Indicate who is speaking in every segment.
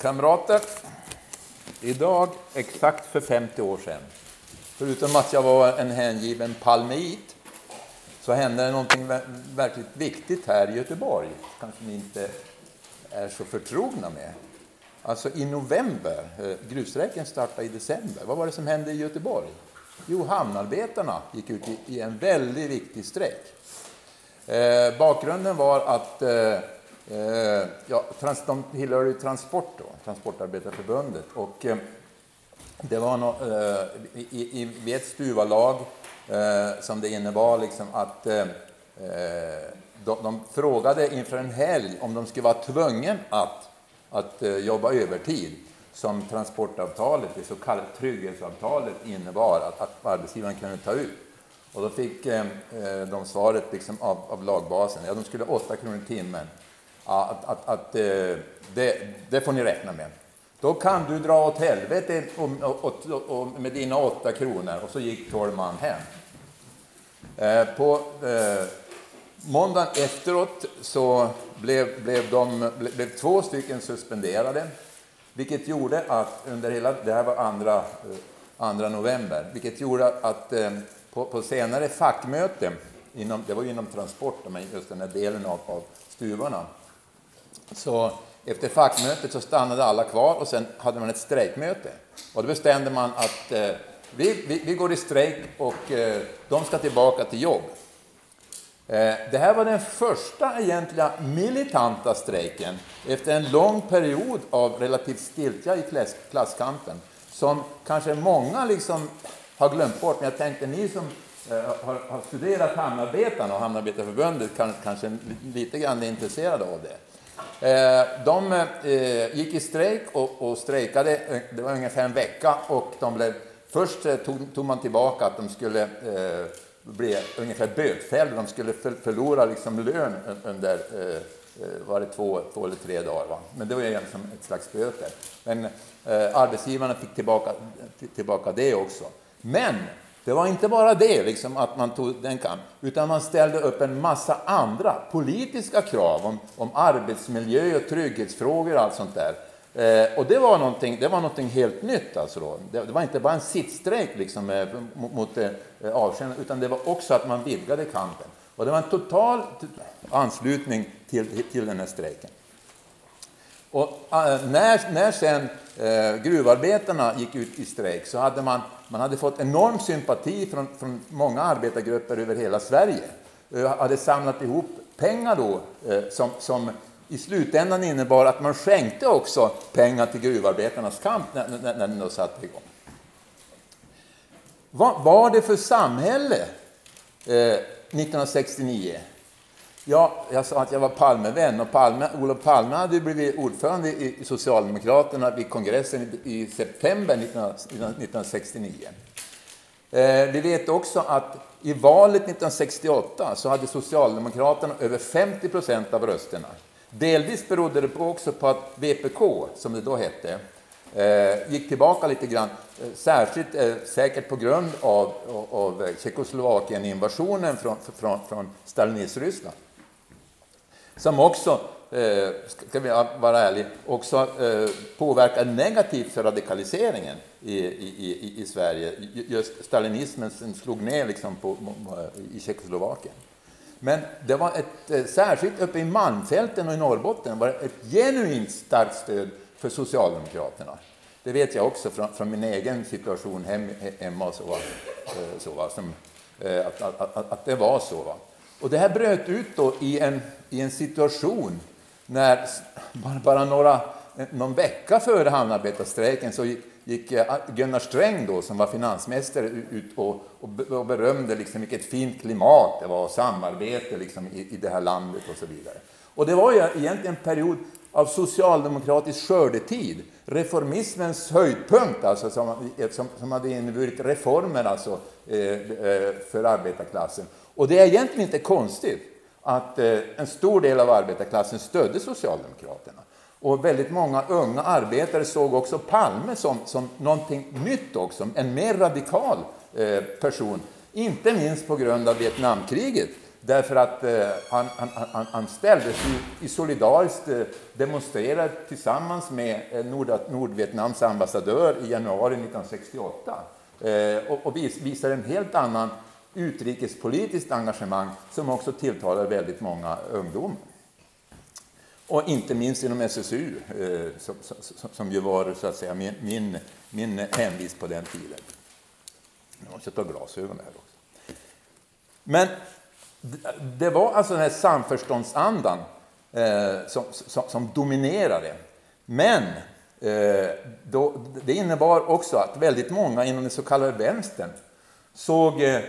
Speaker 1: Kamrater, idag exakt för 50 år sedan, förutom att jag var en hängiven palmeit, så hände det någonting verkligt viktigt här i Göteborg, kanske ni inte är så förtrogna med. Alltså i november, eh, startade i december. Vad var det som hände i Göteborg? Jo, hamnarbetarna gick ut i en väldigt viktig strejk. Eh, bakgrunden var att eh, Eh, ja, trans, de tillhör ju Transport, då, Transportarbetarförbundet. Och, eh, det var no, eh, i, i, vid ett stuvalag eh, som det innebar liksom att eh, eh, de, de, frågade inför en helg om de skulle vara tvungna att, att eh, jobba övertid som transportavtalet, det så kallade trygghetsavtalet, innebar att, att arbetsgivaren kunde ta ut. Och då fick eh, de svaret liksom av, av lagbasen, ja de skulle ha 8 kronor i timmen att, att, att eh, det, det, får ni räkna med. Då kan du dra åt helvete och, och, och, med dina åtta kronor. Och så gick tolv man hem. Eh, på eh, måndagen efteråt så blev, blev, de, blev två stycken suspenderade. Vilket gjorde att under hela, det här var andra, eh, andra november, vilket gjorde att på, på senare fackmöte, inom, det var ju inom transport, men just den här delen av, av stuvarna, så efter fackmötet så stannade alla kvar och sen hade man ett strejkmöte. Och då bestämde man att eh, vi, vi, vi, går i strejk och eh, de ska tillbaka till jobb. Eh, det här var den första egentliga militanta strejken efter en lång period av relativt stiltja i klass, klasskampen som kanske många liksom har glömt bort. Men jag tänkte ni som eh, har, har, studerat Hamnarbetarna och Hamnarbetarförbundet kan, kanske lite grann är intresserade av det. Eh, de eh, gick i strejk och, och strejkade, eh, det var ungefär en vecka, och de blev, först tog, tog man tillbaka att de skulle bli ungefär bötfällda, de skulle förlora liksom lön under var det två, två eller tre dagar. Va? Men det var ju som ett slags böter. Men eh, arbetsgivarna fick tillbaka, tillbaka det också. Men det var inte bara det, liksom, att man tog den kampen, utan man ställde upp en massa andra politiska krav om, om arbetsmiljö och trygghetsfrågor och allt sånt där. Eh, och det var, någonting, det var någonting helt nytt. Alltså då. Det, det var inte bara en sittstrejk liksom, eh, mot, mot eh, avskedande, utan det var också att man vidgade kampen. Och det var en total anslutning till, till den här strejken. Och äh, när, när sen äh, gruvarbetarna gick ut i strejk så hade man, man hade fått enorm sympati från, från många arbetargrupper över hela Sverige. Äh, hade samlat ihop pengar då eh, som, som i slutändan innebar att man skänkte också pengar till gruvarbetarnas kamp när, när, när den då satte igång. Vad var det för samhälle eh, 1969? Ja, jag sa att jag var Palmevän och Palme, Olof Palme hade blivit ordförande i Socialdemokraterna vid kongressen i september 1969. Eh, vi vet också att i valet 1968 så hade Socialdemokraterna över 50 procent av rösterna. Delvis berodde det också på att VPK, som det då hette, eh, gick tillbaka lite grann, eh, särskilt eh, säkert på grund av, av Tjeckoslovakien-invasionen från, från, från Stalinism-Ryssland som också, eh, ska vi vara ärliga, också eh, påverkar negativt för radikaliseringen i, i, i, Sverige. Just stalinismen slog ner liksom på, i Tjeckoslovakien. Men det var ett, eh, särskilt uppe i Malmfälten och i Norrbotten var det ett genuint starkt stöd för Socialdemokraterna. Det vet jag också från, från min egen situation hem, hemma och så, så som, att, att, att, att, det var så. Va? Och det här bröt ut då i en, i en situation när bara några, eh, någon vecka före hamnarbetarstrejken så gick eh, Gunnar Sträng då, som var finansminister ut och, och berömde liksom vilket fint klimat det var och samarbete liksom i, i det här landet och så vidare. Och det var ju egentligen en period av socialdemokratisk skördetid, reformismens höjdpunkt, alltså som, som, som hade inneburit reformer alltså, eh, eh för arbetarklassen. Och det är egentligen inte konstigt att eh, en stor del av arbetarklassen stödde Socialdemokraterna. Och väldigt många unga arbetare såg också Palme som, som någonting nytt också, en mer radikal eh, person. Inte minst på grund av Vietnamkriget Därför att eh, han, han, han, han ställdes i, i solidariskt eh, demonstrerade tillsammans med eh, Nord, Nordvietnams ambassadör i januari 1968 eh, och, och vis, visar en helt annan utrikespolitiskt engagemang som också tilltalar väldigt många ungdomar. Och inte minst inom SSU, eh, som, som, som, ju var så att säga, min, min, min hemvist på den tiden. Nu måste jag ta glasögon här också. Men det var alltså den här samförståndsandan eh, som, som, som, dominerade. Men eh, då, det innebar också att väldigt många inom den så kallade vänstern såg eh,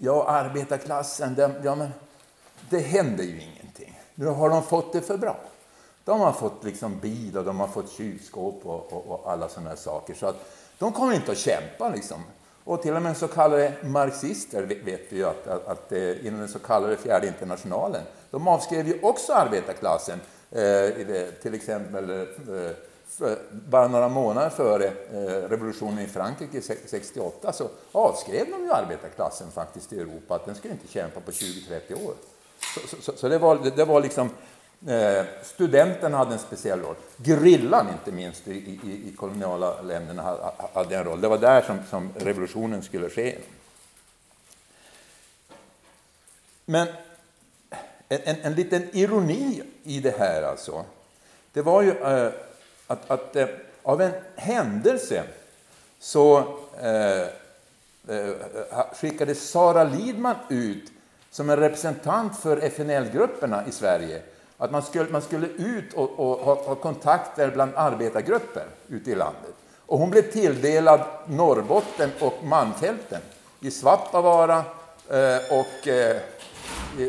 Speaker 1: ja, arbetarklassen, det, ja, men det händer ju ingenting. Nu har de fått det för bra. De har fått liksom bil och de har fått kylskåp och, och, och alla sådana saker. Så att de kommer inte att kämpa. Liksom. Och till och med så kallade marxister vet vi ju att, att, att inom den så kallade fjärde internationalen, de avskrev ju också arbetarklassen. Eh, till exempel eh, för, bara några månader före eh, revolutionen i Frankrike 68 så avskrev de ju arbetarklassen faktiskt i Europa, att den skulle inte kämpa på 20-30 år. Så, så, så, det, var, det, det var liksom Eh, studenten hade en speciell roll. Grillan, inte minst, i, i, i koloniala länderna hade en roll. Det var där som, som revolutionen skulle ske. Men en, en, en liten ironi i det här alltså, det var ju eh, att, att eh, av en händelse så eh, eh skickade Sara Lidman ut som en representant för FNL-grupperna i Sverige att man skulle, man skulle ut och, och ha, ha, kontakter bland arbetargrupper ute i landet. Och hon blev tilldelad Norrbotten och Malmfälten i Svappavaara eh, och, eh,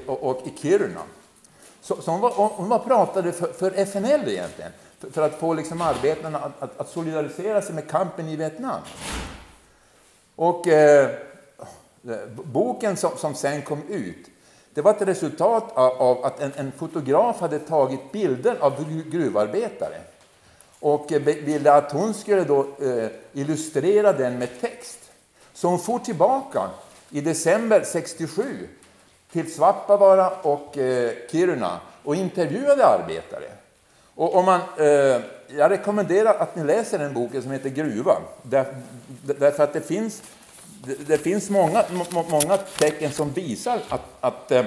Speaker 1: och, och, i Kiruna. Så, så hon, var, hon var pratade för, för FNL egentligen, för, att få liksom arbetarna att, att, att, solidarisera sig med kampen i Vietnam. Och eh, boken som, som sen kom ut det var ett resultat av att en, en fotograf hade tagit bilder av gruvarbetare och eh, ville att hon skulle då eh, illustrera den med text. Så hon for tillbaka i december 67 till Svappavaara och eh, Kiruna och intervjuade arbetare. Och om man, eh, jag rekommenderar att ni läser den boken som heter Gruva, där, därför att det finns det, det finns många, många tecken som visar att, att, eh,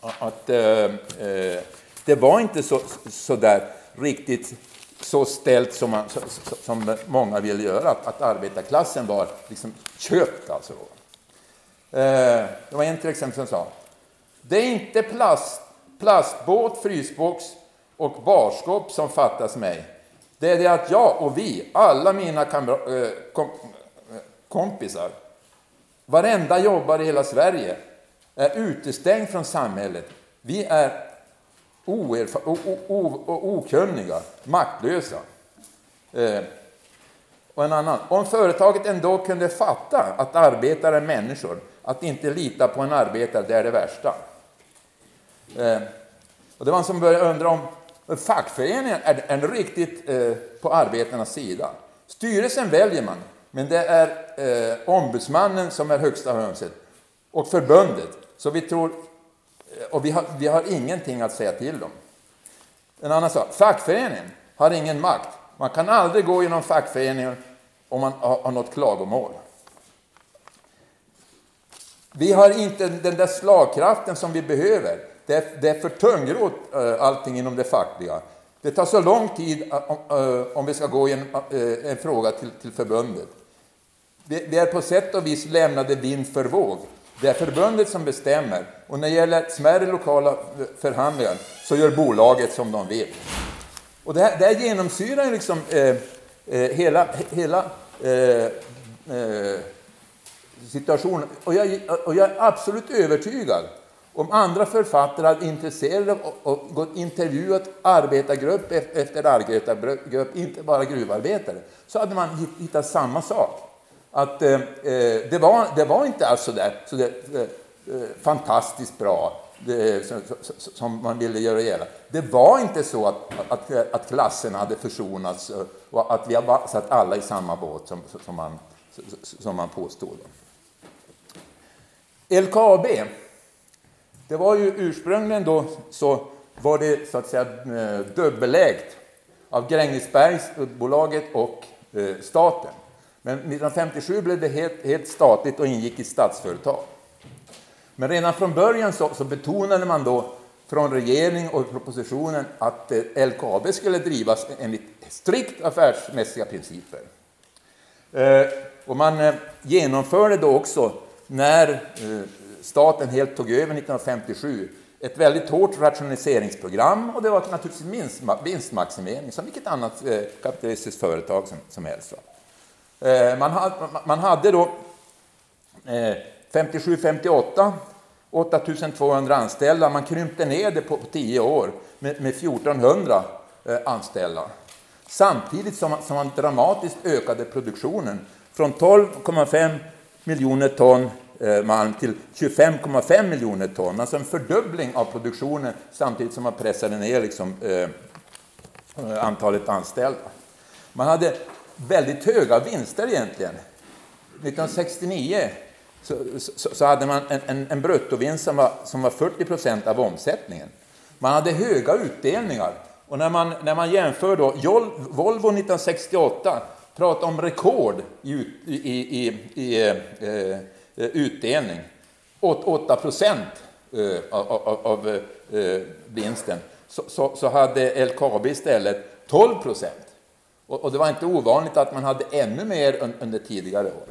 Speaker 1: att, eh, eh, det var inte så, så där riktigt så ställt som, man, som många vill göra, att, att arbetarklassen var liksom köpt. Alltså. Eh, det var en till exempel som sa det är inte plast, plastbåt, frysbox och barskåp som fattas mig. Det är det att jag och vi, alla mina eh, eh, kompisar. Varenda jobbare i hela Sverige är utestängd från samhället. Vi är okunniga, maktlösa. Eh, och en annan. Om företaget ändå kunde fatta att arbetare är människor, att inte lita på en arbetare, det är det värsta. Eh, och det var en som började undra om fackföreningen är, en riktigt eh, på arbetarnas sida. Styrelsen väljer man, men det är eh, ombudsmannen som är högsta hönset och förbundet. Så vi tror, eh, och vi har, vi har ingenting att säga till om. En annan sak, fackföreningen har ingen makt. Man kan aldrig gå genom fackföreningen om man har, har något klagomål. Vi har inte den där slagkraften som vi behöver. Det är, det är för tungrot eh, allting inom det fackliga. Det tar så lång tid eh, eh, om, vi ska gå igenom en fråga till, till förbundet. Vi är på sätt och vis lämnade vind för våg. Det är förbundet som bestämmer och när det gäller smärre lokala förhandlingar så gör bolaget som de vill. Och det här, det här genomsyrar liksom eh, eh, hela, hela eh, eh situationen. Och jag, och jag, är absolut övertygad om andra författare hade intresserat och, gått intervjuat arbetargrupp efter arbetargrupp, inte bara gruvarbetare, så hade man hittat samma sak att eh, eh, det, var, det var inte alls så där, så där eh, eh fantastiskt bra det, som, som, man ville göra gällande. Det var inte så att, att, att klasserna hade försonats och att vi hade satt alla i samma båt som, som, man, som man påstod. LKAB det var ju ursprungligen då så var det så att säga eh, dubbelägt av Grängesbergsbolaget och eh, staten. Men 1957 blev det helt, helt statligt och ingick i Statsföretag. Men redan från början så, så betonade man då från regering och propositionen att eh, LKAB skulle drivas enligt strikt affärsmässiga principer. Och man genomförde då också, när staten helt tog över 1957, ett väldigt hårt rationaliseringsprogram och det var naturligtvis vinstmaximering som vilket annat eh, kapitalistiskt företag som, som helst. Eh, man, hade, man hade då eh, 57-58 8200 anställda. Man krympte ner det på 10 år med, med 1400 eh, anställda. Samtidigt som man, som man dramatiskt ökade produktionen från 12,5 miljoner ton Eh, malm till 25,5 miljoner ton. Alltså en fördubbling av produktionen samtidigt som man pressade ner liksom, eh, eh antalet anställda. Man hade väldigt höga vinster egentligen. 1969 så, så, så, hade man en, en, en bruttovinst som var, som var 40 procent av omsättningen. Man hade höga utdelningar. Och när man, när man jämför då, Volvo 1968 pratar om rekord i, i, i, i eh, eh Eh, utdelning. 8 procent eh, av, av, av eh, vinsten. Så, så, så, hade LKAB istället 12 procent. Och, och, det var inte ovanligt att man hade ännu mer under tidigare år.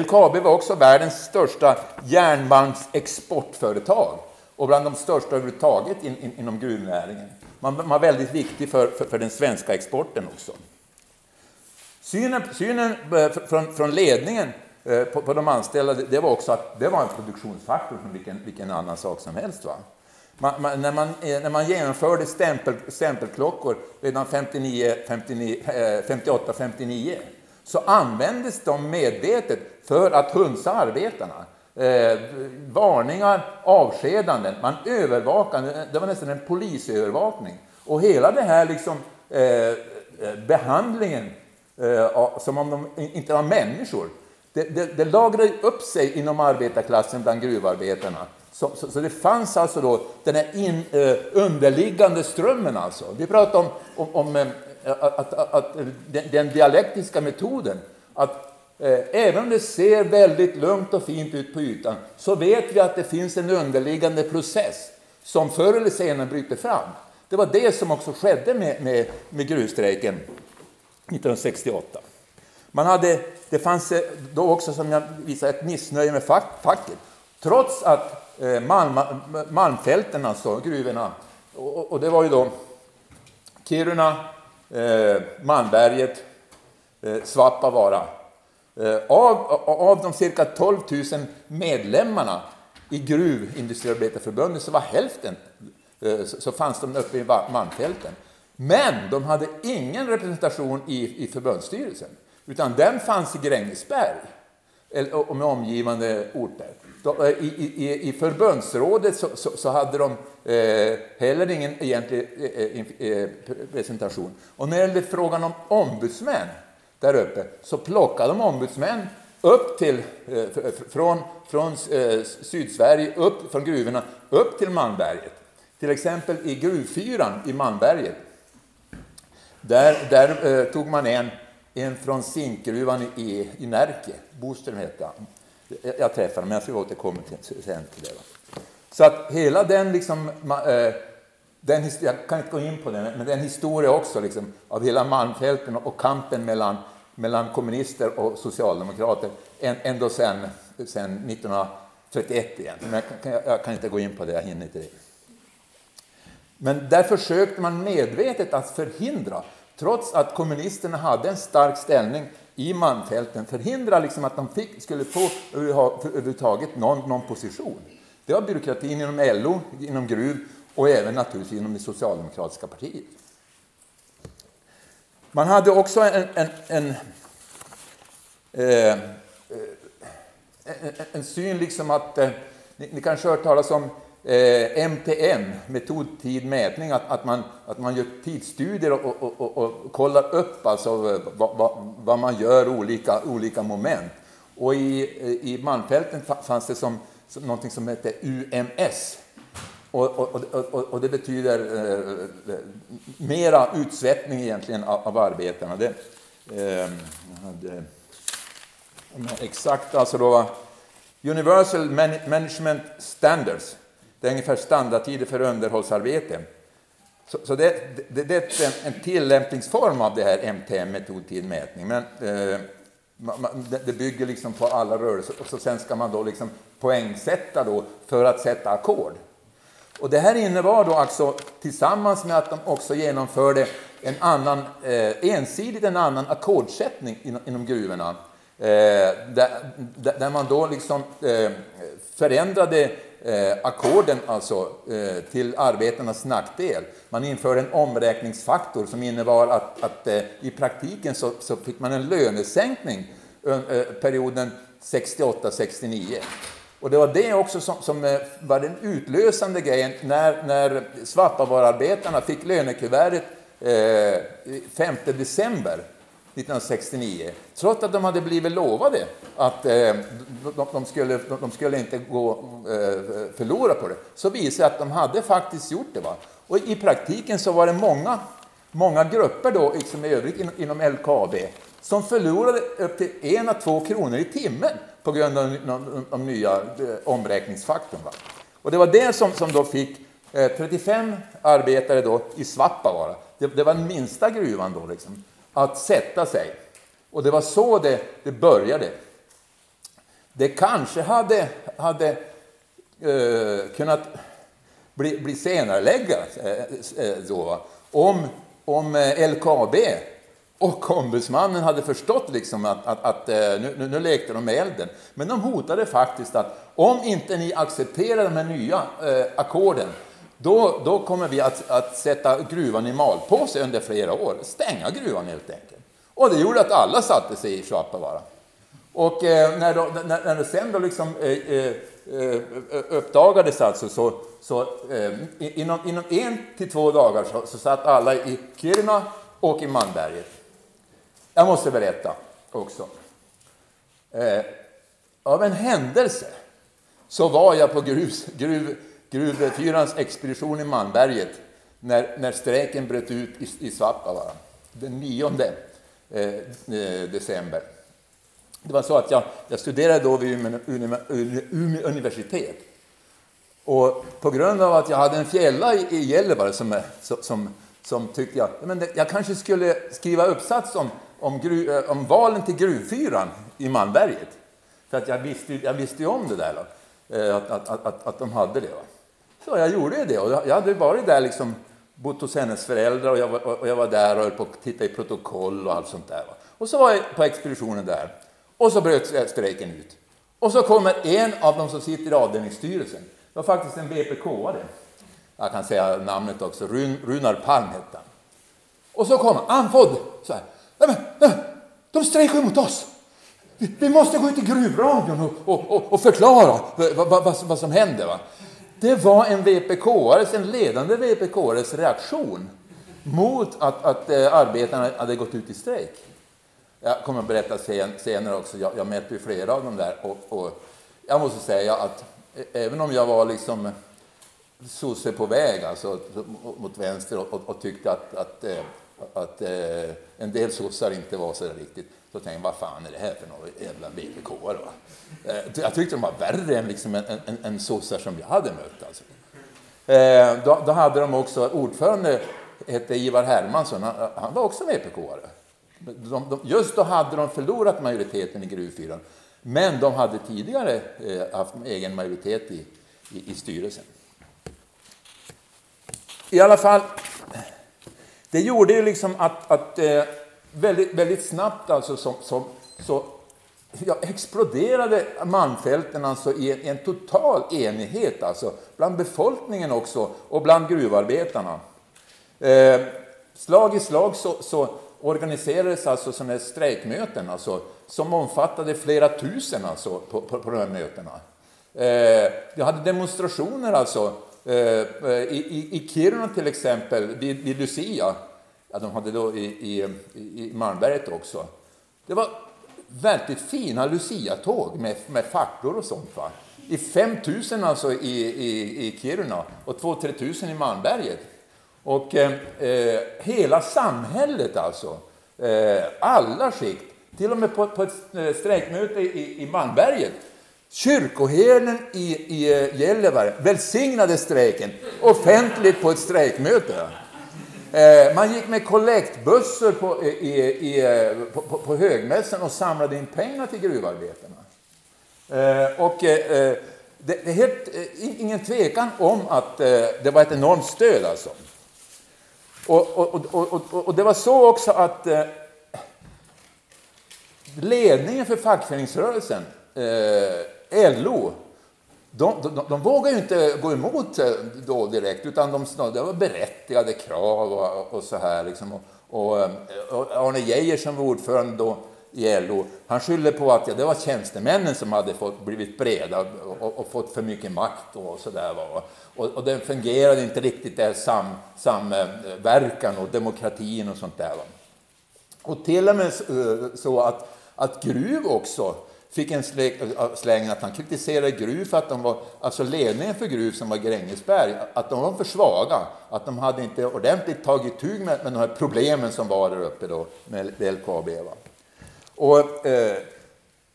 Speaker 1: LKAB var också världens största järnmalmsexportföretag och bland de största överhuvudtaget in, in, inom gruvnäringen. Man, man var väldigt viktig för, för, för, den svenska exporten också. Synen, synen från, från ledningen Eh, på, på, de anställda det var också att det var en produktionsfaktor som vilken, vilken annan sak som helst. Va? Man, man, när, man, eh, när man genomförde stämpel, stämpelklockor redan 59, 59, 58, 59 så användes de medvetet för att hunsa arbetarna. Eh, varningar, avskedanden, man övervakade, det var nästan en polisövervakning. Och hela den här liksom, eh, eh behandlingen eh, som om de inte var människor, det, det, det lagrade upp sig inom arbetarklassen bland gruvarbetarna. Så, så, så, det fanns alltså då den här in, eh, underliggande strömmen. Alltså. Vi pratar om, om, om eh, att, att, att, den, den dialektiska metoden, att eh, även om det ser väldigt lugnt och fint ut på ytan, så vet vi att det finns en underliggande process som förr eller senare bryter fram. Det var det som också skedde med, med, med gruvstrejken 1968. Man hade, det fanns eh, då också, som jag visade, ett missnöje med fack, facket. Trots att eh, malm, malmfälten, alltså gruvorna, och, och det var ju då Kiruna, eh, Malmberget, eh, Svappavaara. Eh, av, av de cirka 12 000 medlemmarna i Gruvindustriarbetarförbundet så var hälften eh, så, så fanns de uppe i Malmfälten. Men de hade ingen representation i, i förbundsstyrelsen, utan den fanns i Grängesberg och med omgivande orter. Eh, I, i, I förbundsrådet så, så, så hade de eh, heller ingen egentlig eh, eh, eh presentation. Och när det gällde frågan om ombudsmän där uppe så plockade de ombudsmän upp till, eh, från, från eh, Sydsverige, upp från gruvorna, upp till Malmberget. Till exempel i gruvfyran i Malmberget. Där, där eh, tog man en, en från zinkgruvan i, i Närke, Boström hette han jag träffade honom, men jag ska återkomma till, sen till det. Så att hela den, liksom, eh, den, jag kan inte gå in på den, men den historia också liksom, av hela Malmfälten och kampen mellan, mellan kommunister och socialdemokrater ändå sen, sen 1931 igen. Men jag kan, jag kan inte gå in på det, jag hinner inte det. Men där försökte man medvetet att förhindra, trots att kommunisterna hade en stark ställning i Malmfälten förhindra liksom att de fick, skulle få överhuvudtaget någon, någon position. Det var byråkratin inom LO, inom Gruv och även naturligtvis inom det socialdemokratiska partiet. Man hade också en, en, en, eh, eh en, en syn liksom att, eh, ni, ni kanske har hört talas om eh, MTM, metod, tid, mätning, att, att, man, att man gör tidsstudier och, och, och, och kollar upp alltså vad, vad, vad, man gör olika, olika moment. Och i, i Malmfälten fanns det som, någonting som hette UMS. Och, och, och, och det betyder eh, mera utsvettning egentligen av, av arbetarna. Det, eh, hade, exakt, alltså då Universal Management Standards. Det är ungefär standardtider för underhållsarbete. Så, så det, det, det, är en, en tillämpningsform av det här MTM, metodtidmätning. Men eh, det bygger liksom på alla rörelser och så sen ska man då liksom poängsätta då för att sätta ackord. Och det här innebar då alltså tillsammans med att de också genomförde en annan, eh, ensidigt en annan ackordsättning inom, inom gruvorna. Eh, där, där, man då liksom eh, förändrade eh, ackorden alltså, eh, till arbetarnas nackdel. Man införde en omräkningsfaktor som innebar att, att eh, i praktiken så, så, fick man en lönesänkning eh, perioden 68-69. Och det var det också som, som, eh, var den utlösande grejen när, när Svappavaaraarbetarna fick lönekuvertet eh, 5 december 1969. Trots att de hade blivit lovade att eh, de, de, skulle, de skulle inte gå eh, förlora på det, så visade det att de hade faktiskt gjort det. Va? Och i praktiken så var det många, många grupper då, liksom i övrigt inom, inom LKAB som förlorade upp till en à två kronor i timmen på grund av de, nya eh, omräkningsfaktorn. Va? Och det var det som, som då fick eh, 35 arbetare då i Svappavaara, det, det var den minsta gruvan då, liksom, att sätta sig. Och det var så det, det började. Det kanske hade, hade eh, kunnat bli, bli senareläggat eh, eh, då, om, om eh, LKAB och ombudsmannen hade förstått liksom att, att, att eh, nu, nu, nu lekte de med elden. Men de hotade faktiskt att om inte ni accepterar de här nya eh, ackorden då, då kommer vi att, att sätta gruvan i malpåse under flera år. Stänga gruvan helt enkelt. Och det gjorde att alla satte sig i Svappavaara. Och eh, när, då, när, när det sen då liksom, eh, eh, eh uppdagades alltså så, så eh, inom, inom en till två dagar så, så satt alla i Kiruna och i Malmberget. Jag måste berätta också. Eh, av en händelse så var jag på gruv, gruv, gruvfyrans expedition i Malmberget när, när strejken bröt ut i, i Svappavaara den 9 eh, eh, december. Det var så att jag, jag studerade då vid Umeå universitet. Och på grund av att jag hade en fjälla i, i Gällivare som, eh, som, som tyckte jag, men jag kanske skulle skriva uppsats om, om, gru, om valen till gruvfyran i Malmberget. För att jag visste, jag visste ju om det där, då, att, att, att, att de hade det. Va? Så jag gjorde det. Och jag hade varit där, liksom, bott hos hennes föräldrar och jag, var, och jag var där och höll på att titta i protokoll och allt sånt där. Och så var jag på expeditionen där. Och så bröt strejken ut. Och så kommer en av dem som sitter i avdelningsstyrelsen. Det var faktiskt en VPK-are. Jag kan säga namnet också. Run, Runar Palm hette han. Och så kommer andfådd så här. Nej, men, de strejkar mot oss. Vi, vi måste gå ut i gruvradion och, och, och, och förklara vad, vad, vad, vad, som händer. Va? Det var en VPK-ares, en ledande VPK-ares reaktion mot att, att eh, arbetarna hade gått ut i strejk. Jag kommer att berätta sen, senare också, jag, jag mätte ju flera av dem där och, och jag måste säga att även om jag var liksom sosse på väg, alltså mot vänster och, och, och tyckte att, att, eh, att, eh, en del sossar inte var så riktigt, så tänkte jag, vad fan är det här för några jävla vpk eh, Jag tyckte de var värre än, liksom en, en, en sossar som jag hade mött. Alltså. Eh, då, då, hade de också, ordförande hette Ivar Hermansson, han, han var också vpk-are. De, de, just då hade de förlorat majoriteten i gruvfyran, men de hade tidigare eh, haft egen majoritet i, i, i styrelsen. I alla fall, det gjorde ju liksom att, att eh, väldigt, väldigt snabbt alltså som, som, så ja, exploderade Malmfälten alltså i en, en, total enighet alltså, bland befolkningen också och bland gruvarbetarna. Eh, slag i slag så, så organiserades alltså sådana strejkmöten alltså, som omfattade flera tusen alltså, på, på, på de här mötena. Eh, vi hade demonstrationer alltså, Eh, eh, i, i, i Kiruna till exempel, vid, vid Lucia. Ja, de hade då i, i, i Malmberget också. Det var väldigt fina Lucia-tåg med, med facklor och sånt. Va? I 5000 alltså i, i, i Kiruna och 2-3 000 i Malmberget. Och eh, eh, hela samhället alltså, eh, alla skikt, till och med på, på ett strejkmöte i, i Malmberget, kyrkoherden i, i eh, Gällivare välsignade strejken offentligt på ett strejkmöte. Eh, man gick med kollektbussar på, eh, i, i, på, på, på högmässan och samlade in pengar till gruvarbetarna. Och det är helt, ingen tvekan om att det var ett enormt stöd alltså. Och, och, och, och det var så också att ledningen för fackföreningsrörelsen, LO, de, de, de vågade ju inte gå emot eh, då direkt, utan de, det var berättigade krav och, och så här. Liksom. Och, och, eh, Arne Geijer som var ordförande då i LO, han skyllde på att ja, det var tjänstemännen som hade fått, blivit breda och, och fått för mycket makt och sådär. Och, och det fungerade inte riktigt, där sam, samverkan och demokratin och sånt där. Va? Och till och med så eh, att, att Gruv också fick en äh, släng att han kritiserade Gruv för att de var, alltså ledningen för Gruv som var Grängesberg, att de var för svaga, att de hade inte ordentligt tagit tur med, med de här problemen som var där uppe då med LKAB. Va? Och, eh,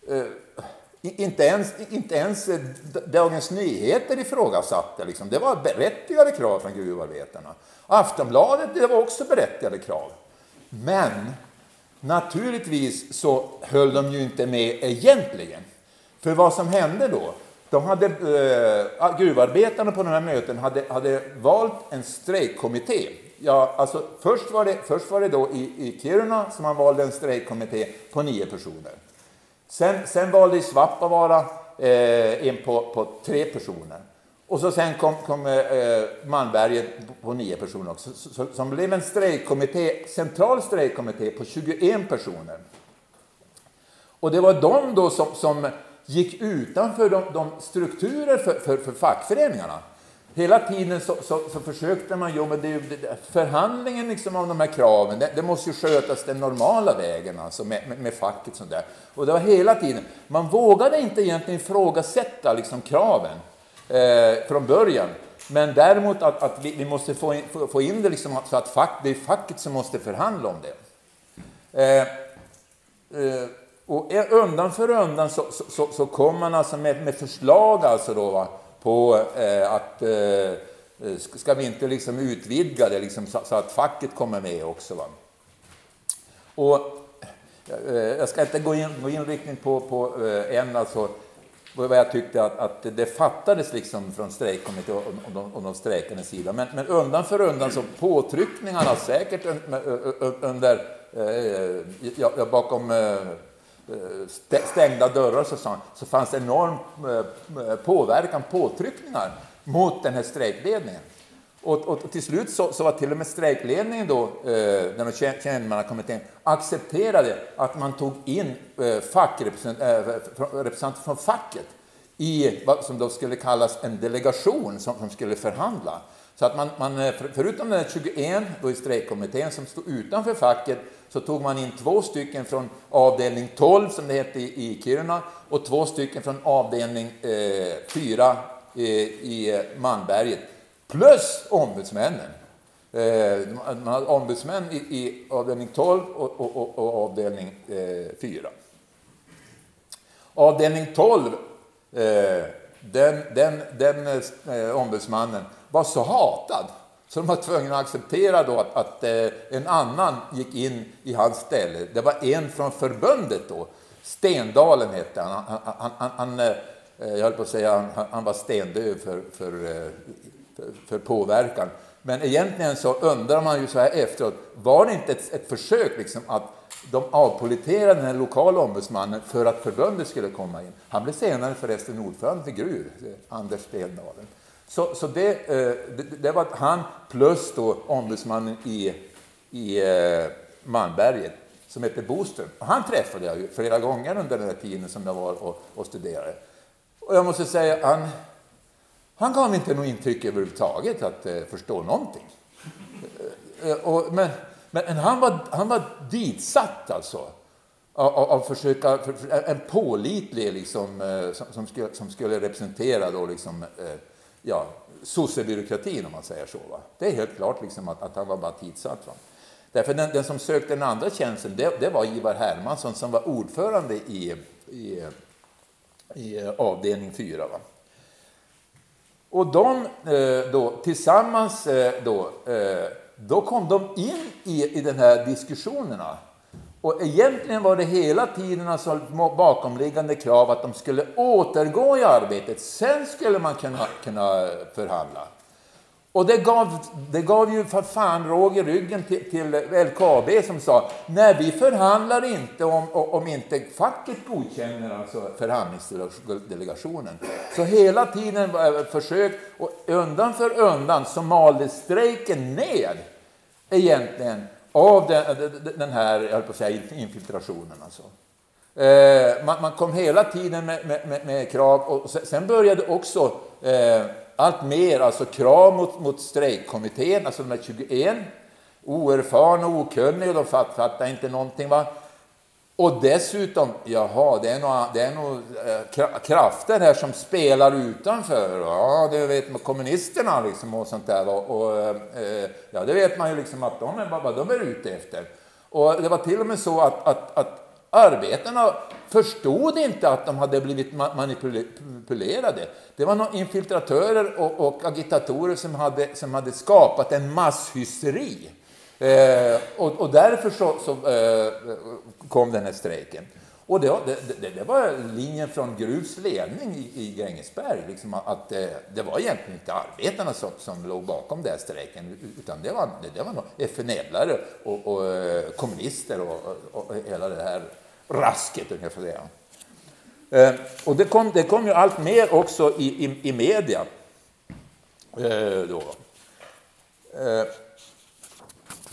Speaker 1: eh, inte, ens, inte ens eh, Dagens Nyheter ifrågasatte. Liksom. Det var berättigade krav från gruvarbetarna. Aftonbladet det var också berättigade krav. Men naturligtvis så höll de ju inte med egentligen. För vad som hände då, de hade, eh, gruvarbetarna på de här mötena hade, hade valt en strejkkommitté Ja, alltså först var det, först var det då i, i Kiruna som man valde en strejkkommitté på nio personer. Sen, sen valde i Svappavaara eh, en på, på tre personer. Och så sen kom, kom eh, eh Malmberget på nio personer också. Så, som blev en strejkkommitté, central strejkkommitté på 21 personer. Och det var de då som, som gick utanför de, de strukturer för, för, för fackföreningarna hela tiden så, så, så försökte man jobba, det, det, förhandlingen liksom av de här kraven, det, det, måste ju skötas den normala vägen, alltså med, med, med facket. Sånt där. Och det var hela tiden, man vågade inte egentligen ifrågasätta liksom kraven eh, från början. Men däremot att, att vi, vi, måste få in, få, få in det liksom så att fack, det är facket som måste förhandla om det. Eh, eh, och undan för undan så, så, så, så kom man alltså med, med förslag alltså då, va, på eh, att eh, ska vi inte liksom utvidga det liksom, så, så, att facket kommer med också. Va? Och, eh, jag ska inte gå in, gå in riktigt på, på eh, en, alltså, vad jag tyckte att, att det fattades liksom från strejkkommittén och, och, de, och de strejkandes sida. Men, men undan för undan så påtryckningarna säkert under, eh, ja, bakom eh, stängda dörrar så, så fanns det enorm eh, påverkan, påtryckningar mot den här strejkledningen. Och, och, och till slut så, så, var till och med strejkledningen då, eh, den tjänstemannakommittén, accepterade att man tog in eh, fackrepresentanter eh, från facket i vad som då skulle kallas en delegation som, som skulle förhandla. Så att man, man eh, förutom den 21 då i strejkkommittén som stod utanför facket så tog man in två stycken från avdelning 12 som det hette i, i Kiruna och två stycken från avdelning eh, 4 eh, i Malmberget. Plus ombudsmännen. Eh, man hade ombudsmän i, i avdelning 12 och, och, och, och avdelning eh, 4. Avdelning 12, eh, den, den, den eh, ombudsmannen var så hatad så de var tvungna att acceptera då att, att eh, en annan gick in i hans ställe. Det var en från förbundet då. Stendalen hette han. Han, han, han, han eh, jag höll på att säga han, han var stendöv för, för, eh, för, för, påverkan. Men egentligen så undrar man ju så här efteråt, var det inte ett, ett försök liksom att de avpoliterade den lokala ombudsmannen för att förbundet skulle komma in. Han blev senare förresten ordförande för Gruv, Anders Stendalen. Så, så det, eh, det, det, var han plus då ombudsmannen i, i eh, Malmberget som hette Boström. Han träffade jag ju flera gånger under den här tiden som jag var och, och studerade. Och jag måste säga, han, han gav inte något intryck överhuvudtaget att eh, förstå någonting. Eh, eh, och, men, men han, var, han var ditsatt alltså. av, av försöka, för, för, en pålitlig liksom, eh, som, som, skulle, som skulle representera då liksom, eh, ja, sossebyråkratin om man säger så. Va? Det är helt klart liksom att, att han var bara tidsatt. Va? Därför den, den som sökte den andra tjänsten, det, det, var Ivar Hermansson som var ordförande i, i, i eh, avdelning 4. Va? Och de eh, då tillsammans eh, då, eh, då kom de in i, i den här diskussionerna och egentligen var det hela tiden alltså bakomliggande krav att de skulle återgå i arbetet. Sen skulle man kunna, kunna förhandla. Och det gav, det gav ju för fan råg i ryggen till, till LKAB som sa nej vi förhandlar inte om, om inte facket godkänner alltså förhandlingsdelegationen. Så hela tiden var försök och undan för undan så maldes strejken ner egentligen av den, eh, den här jag på att säga, infiltrationen. Alltså. Eh, man, man, kom hela tiden med, med, med, krav och sen började också eh, allt mer alltså krav mot, mot strejkkommittén, alltså de här 21, oerfarna och okunniga, de fattade inte någonting. Va? Och dessutom, jaha, det är nog, det är nog eh, krafter här som spelar utanför. Ja, det vet man, kommunisterna liksom och sånt där. Och, och eh, ja, det vet man ju liksom att de är vad de är ute efter. Och det var till och med så att, att, att arbetarna förstod inte att de hade blivit manipulerade. Det var några infiltratörer och, och agitatorer som hade, som hade skapat en masshysteri. Eh, och, och, därför så, så eh, kom den här strejken. Och det, det, det, var linjen från Gruvs ledning i, i Grängesberg, liksom att eh, det var egentligen inte arbetarna som, som låg bakom den här strejken, utan det var, det, det var FNL-are och, och, eh, kommunister och, och, och, hela det här rasket, ungefär säga. Eh, och det kom, det kom ju allt mer också i, i, i media. Eh, då. Eh,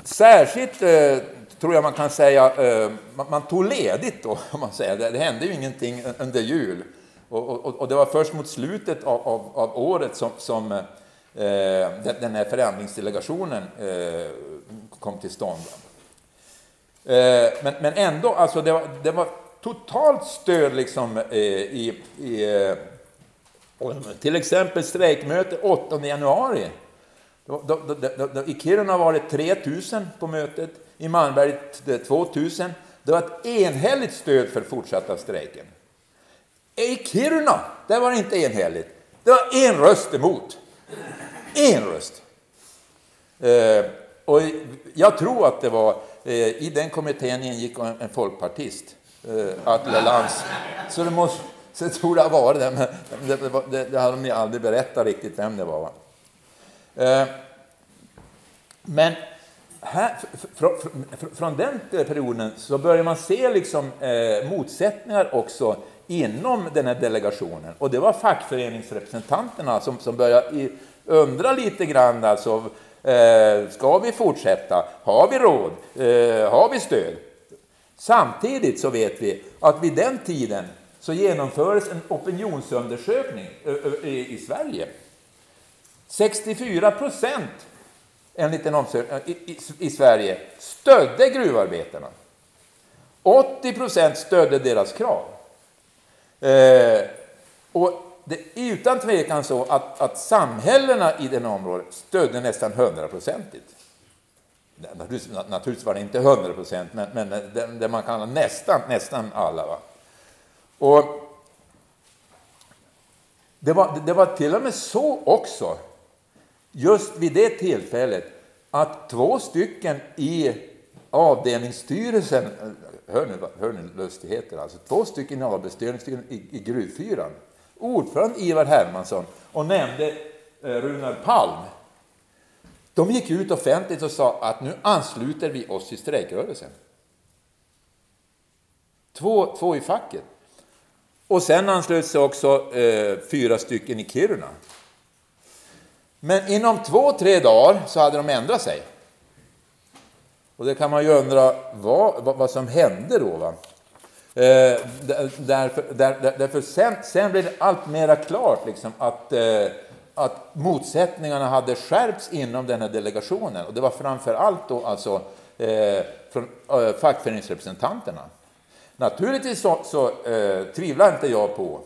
Speaker 1: Särskilt eh, tror jag man kan säga, eh, man, man, tog ledigt då, om man säger. Det, det hände ju ingenting under jul. Och, och, och, det var först mot slutet av, av, av året som, som eh, den här förändringsdelegationen kom till stånd. Eh, men, men ändå, alltså det var, det var totalt stöd liksom, eh, i, i eh, till exempel strejkmöte 8 januari i Kiruna var det 3 000 på mötet, i Malmberget 2 000. Det var ett enhälligt stöd för fortsatta strejken. I Kiruna, där var det inte enhälligt. Det var en röst emot. En röst. Eh, och jag tror att det var, Eh, i den kommittén ingick en, folkpartist, eh, Atle Lantz. Så det måste, så jag tror det har varit det, men det, det, det, har de aldrig berättat riktigt vem det var. Va? Eh, men här, från den perioden så börjar man se liksom, eh, motsättningar också inom den här delegationen. Och det var fackföreningsrepresentanterna som, som började undra lite grann. Alltså, eh, ska vi fortsätta? Har vi råd? Eh, har vi stöd? Samtidigt så vet vi att vid den tiden så genomfördes en opinionsundersökning i Sverige 64 procent enligt en omsökning eh, i, Sverige stödde gruvarbetarna. 80 procent stödde deras krav. Eh, och det är utan tvekan så att, att samhällena i det området stödde nästan hundraprocentigt. Naturligtvis, naturligtvis var det inte hundra procent, men, men det, det, man kallar nästan, nästan alla. Va? Och det var, det var till och med så också just vid det tillfället att två stycken i avdelningsstyrelsen, eh, hör nu hör nu lustigheter, alltså två stycken i avdelningsstyrelsen i, i Gruvfyran, ordförande Ivar Hermansson och nämnde eh, Runar Palm, de gick ut offentligt och sa att nu ansluter vi oss till strejkrörelsen. Två, två i facket. Och sen anslöt sig också eh, fyra stycken i Kiruna. Men inom två, tre dagar så hade de ändrat sig. Och det kan man ju undra vad, vad, vad som hände då. Va? Eh, därför där, därför sen, sen blev det allt mera klart liksom, att, eh, att motsättningarna hade skärpts inom den här delegationen. Och det var framför allt då alltså, eh, från eh, fackföreningsrepresentanterna. Naturligtvis så, så eh, tvivlar inte jag på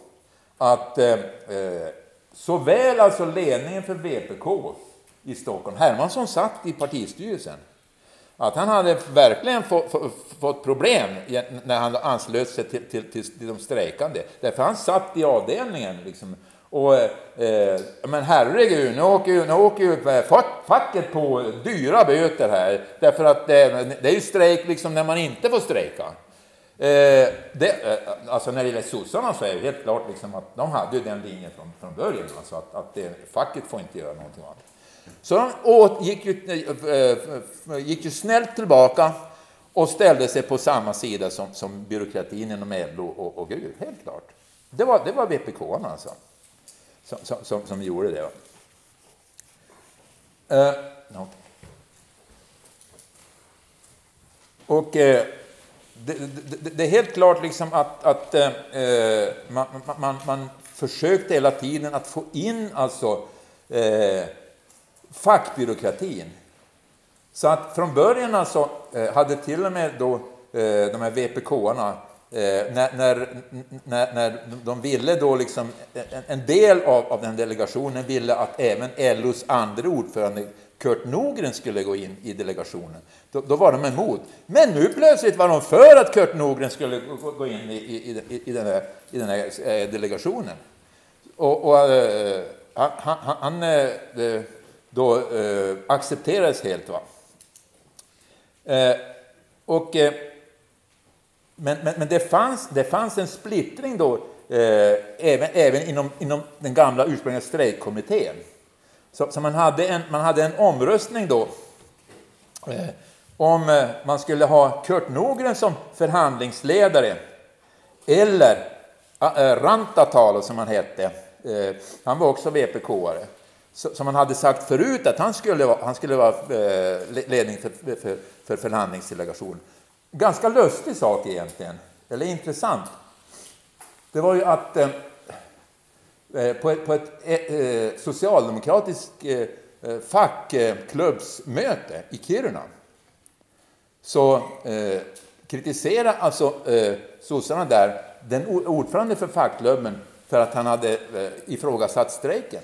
Speaker 1: att eh, eh såväl alltså ledningen för VPK i Stockholm, Hermansson satt i partistyrelsen, att han hade verkligen fått, fått problem när han anslöt sig till, till, till de strejkande. Därför han satt i avdelningen. Liksom. Och, eh, men herregud, nu åker ju, nu åker ju facket på dyra böter här. Därför att det, det är ju strejk liksom när man inte får strejka. Eh, det, eh, alltså när det gäller sossarna så är det helt klart liksom att de hade ju den linjen från, från början. Alltså att, att det, facket får inte göra någonting annat. Så de åt, gick, ju, eh, gick ju snällt tillbaka och ställde sig på samma sida som, som byråkratin inom LO och, och GUR, helt klart. Det var, det var vpk alltså, som, som, som, som gjorde det. Eh, uh, no. Och uh, det, det, det, är helt klart liksom att, att uh, man, man, man försökte hela tiden att få in alltså fackbyråkratin. Så att från början alltså, eh, hade till och med då, eh, de här VPK-arna eh, när, när, när, när de ville då liksom, en del av, av den delegationen ville att även LOs andra ordförande Kurt Nogren skulle gå in i delegationen. Då, då, var de emot. Men nu plötsligt var de för att Kurt Nogren skulle gå in i, i, i, i den, här, i den här eh, delegationen. Och, och eh, han, han, han eh, då eh, accepterades helt. Va? Eh, och, eh, men, men, men, det, fanns, det fanns en splittring då eh, även, även inom, inom den gamla ursprungliga strejkkommittén. Så, så, man, hade en, man hade en omröstning då eh, om eh, man skulle ha Kurt Nogren som förhandlingsledare eller eh, Rantatalo som han hette. Eh, han var också VPK-are som han hade sagt förut att han skulle vara, han skulle vara eh, ledning för, för, för förhandlingsdelegationen. Ganska lustig sak egentligen, eller intressant. Det var ju att eh, eh på ett, på ett eh, eh socialdemokratiskt eh, fackklubbsmöte i Kiruna så eh, kritiserade alltså eh, sossarna där den ordförande för fackklubben för att han hade eh, ifrågasatt strejken.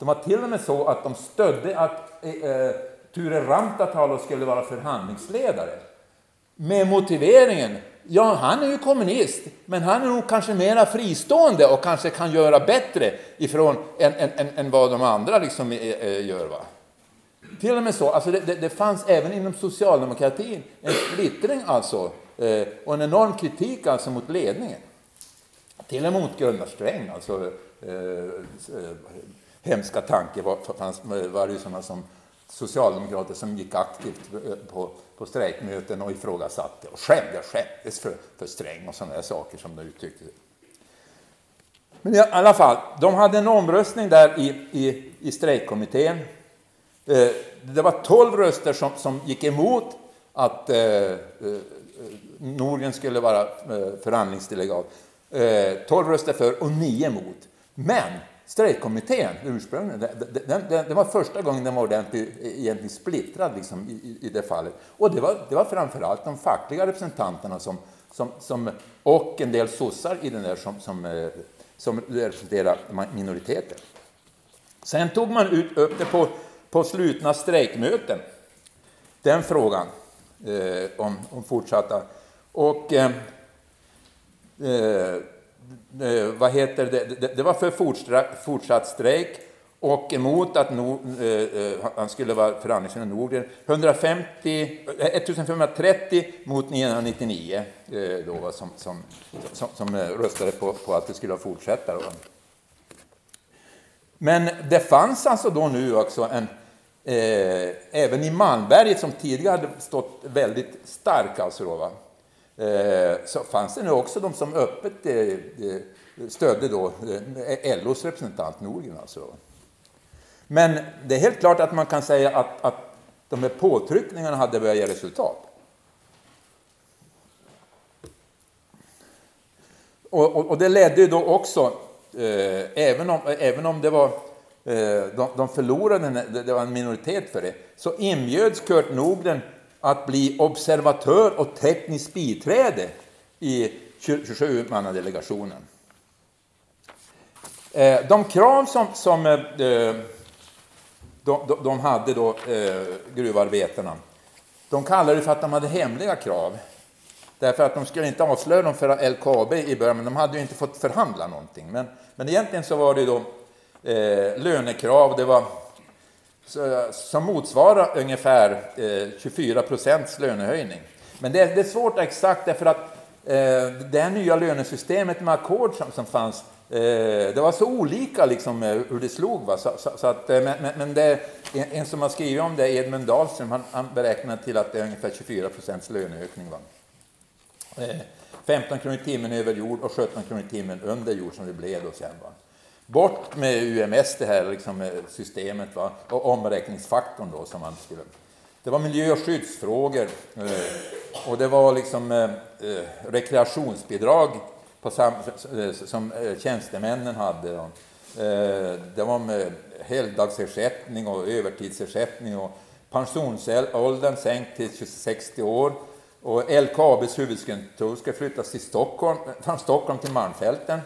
Speaker 1: De var till och med så att de stödde att eh, eh, Ture Rantatalo skulle vara förhandlingsledare. Med motiveringen, ja han är ju kommunist, men han är nog kanske mera fristående och kanske kan göra bättre ifrån än, än, än, än vad de andra liksom, eh, eh gör. Va? Till och med så, alltså det, det, det fanns även inom socialdemokratin en splittring alltså, eh, och en enorm kritik alltså mot ledningen. Till och med mot Gunnar Sträng, alltså, eh, eh hemska tanke var, fanns, var det sådana som socialdemokrater som gick aktivt eh, på, på strejkmöten och ifrågasatte och skämde, skämdes för, för Sträng och sådana saker som de uttryckte. Men i alla fall, de hade en omröstning där i, i, i strejkkommittén. Eh, det var tolv röster som, som gick emot att eh, eh Norgren skulle vara förhandlingsdelegat. Eh, tolv röster för och nio emot. Men strejkkommittén, ursprungligen, den, den, den, det var första gången den var ordentligt egentligen splittrad liksom, i, i det fallet. Och det var, det var framförallt de fackliga representanterna som, som, som, och en del sossar i den där som, som, eh, som representerar minoriteter. Sen tog man ut, upp det på, på slutna strejkmöten, den frågan eh, om, om fortsatta. Och eh Eh, Eh, vad heter det, det, det var för fortsatt strejk och emot att no, eh, eh, han skulle vara förhandlingsman i Norden. 150, 1530 eh, mot 999 då, som, som, som, som röstade på, på, att det skulle fortsätta. Då. Men det fanns alltså då nu också en, eh, även i Malmberget som tidigare hade stått väldigt stark, alltså då, va? Eh, så fanns det nu också de som öppet eh, eh, stödde då LOs representant Nordgren. Alltså. Men det är helt klart att man kan säga att, att de här påtryckningarna hade börjat ge resultat. Och, och, och det ledde ju då också, eh, även, om, även om det var eh, de, de förlorade, det var en minoritet för det, så inbjöds Kurt Nordgren att bli observatör och tekniskt biträde i 27-mannadelegationen. Eh, de krav som, som eh, de, de, de hade då, eh, gruvarbetarna, de kallade det för att de hade hemliga krav. Därför att de skulle inte avslöja dem för LKAB i början, men de hade ju inte fått förhandla någonting. Men, men egentligen så var det då eh, lönekrav, det var som motsvarar ungefär eh, 24 procents lönehöjning. Men det, det, är svårt exakt därför att eh, det här nya lönesystemet med ackord som, som fanns, eh, det var så olika liksom, eh, hur det slog. Va? Så, så, så att, eh, men men det, en, en, som har skrivit om det, Edmund Dahlström, han, han beräknar till att det är ungefär 24 procents löneökning. Va? Eh, 15 kronor i timmen över jord och 17 kronor i timmen under jord som det blev då sen. Va? Bort med UMS, det här liksom, eh, systemet, va? och omräkningsfaktorn då som man skulle... Det var miljö och skyddsfrågor eh, och det var liksom eh, rekreationsbidrag på sam, som tjänstemännen hade. Då. Det var med helgdagsersättning och övertidsersättning och pensionsåldern sänkt till 60 år och LKABs huvudkontor ska flyttas till Stockholm, från Stockholm till Malmfälten.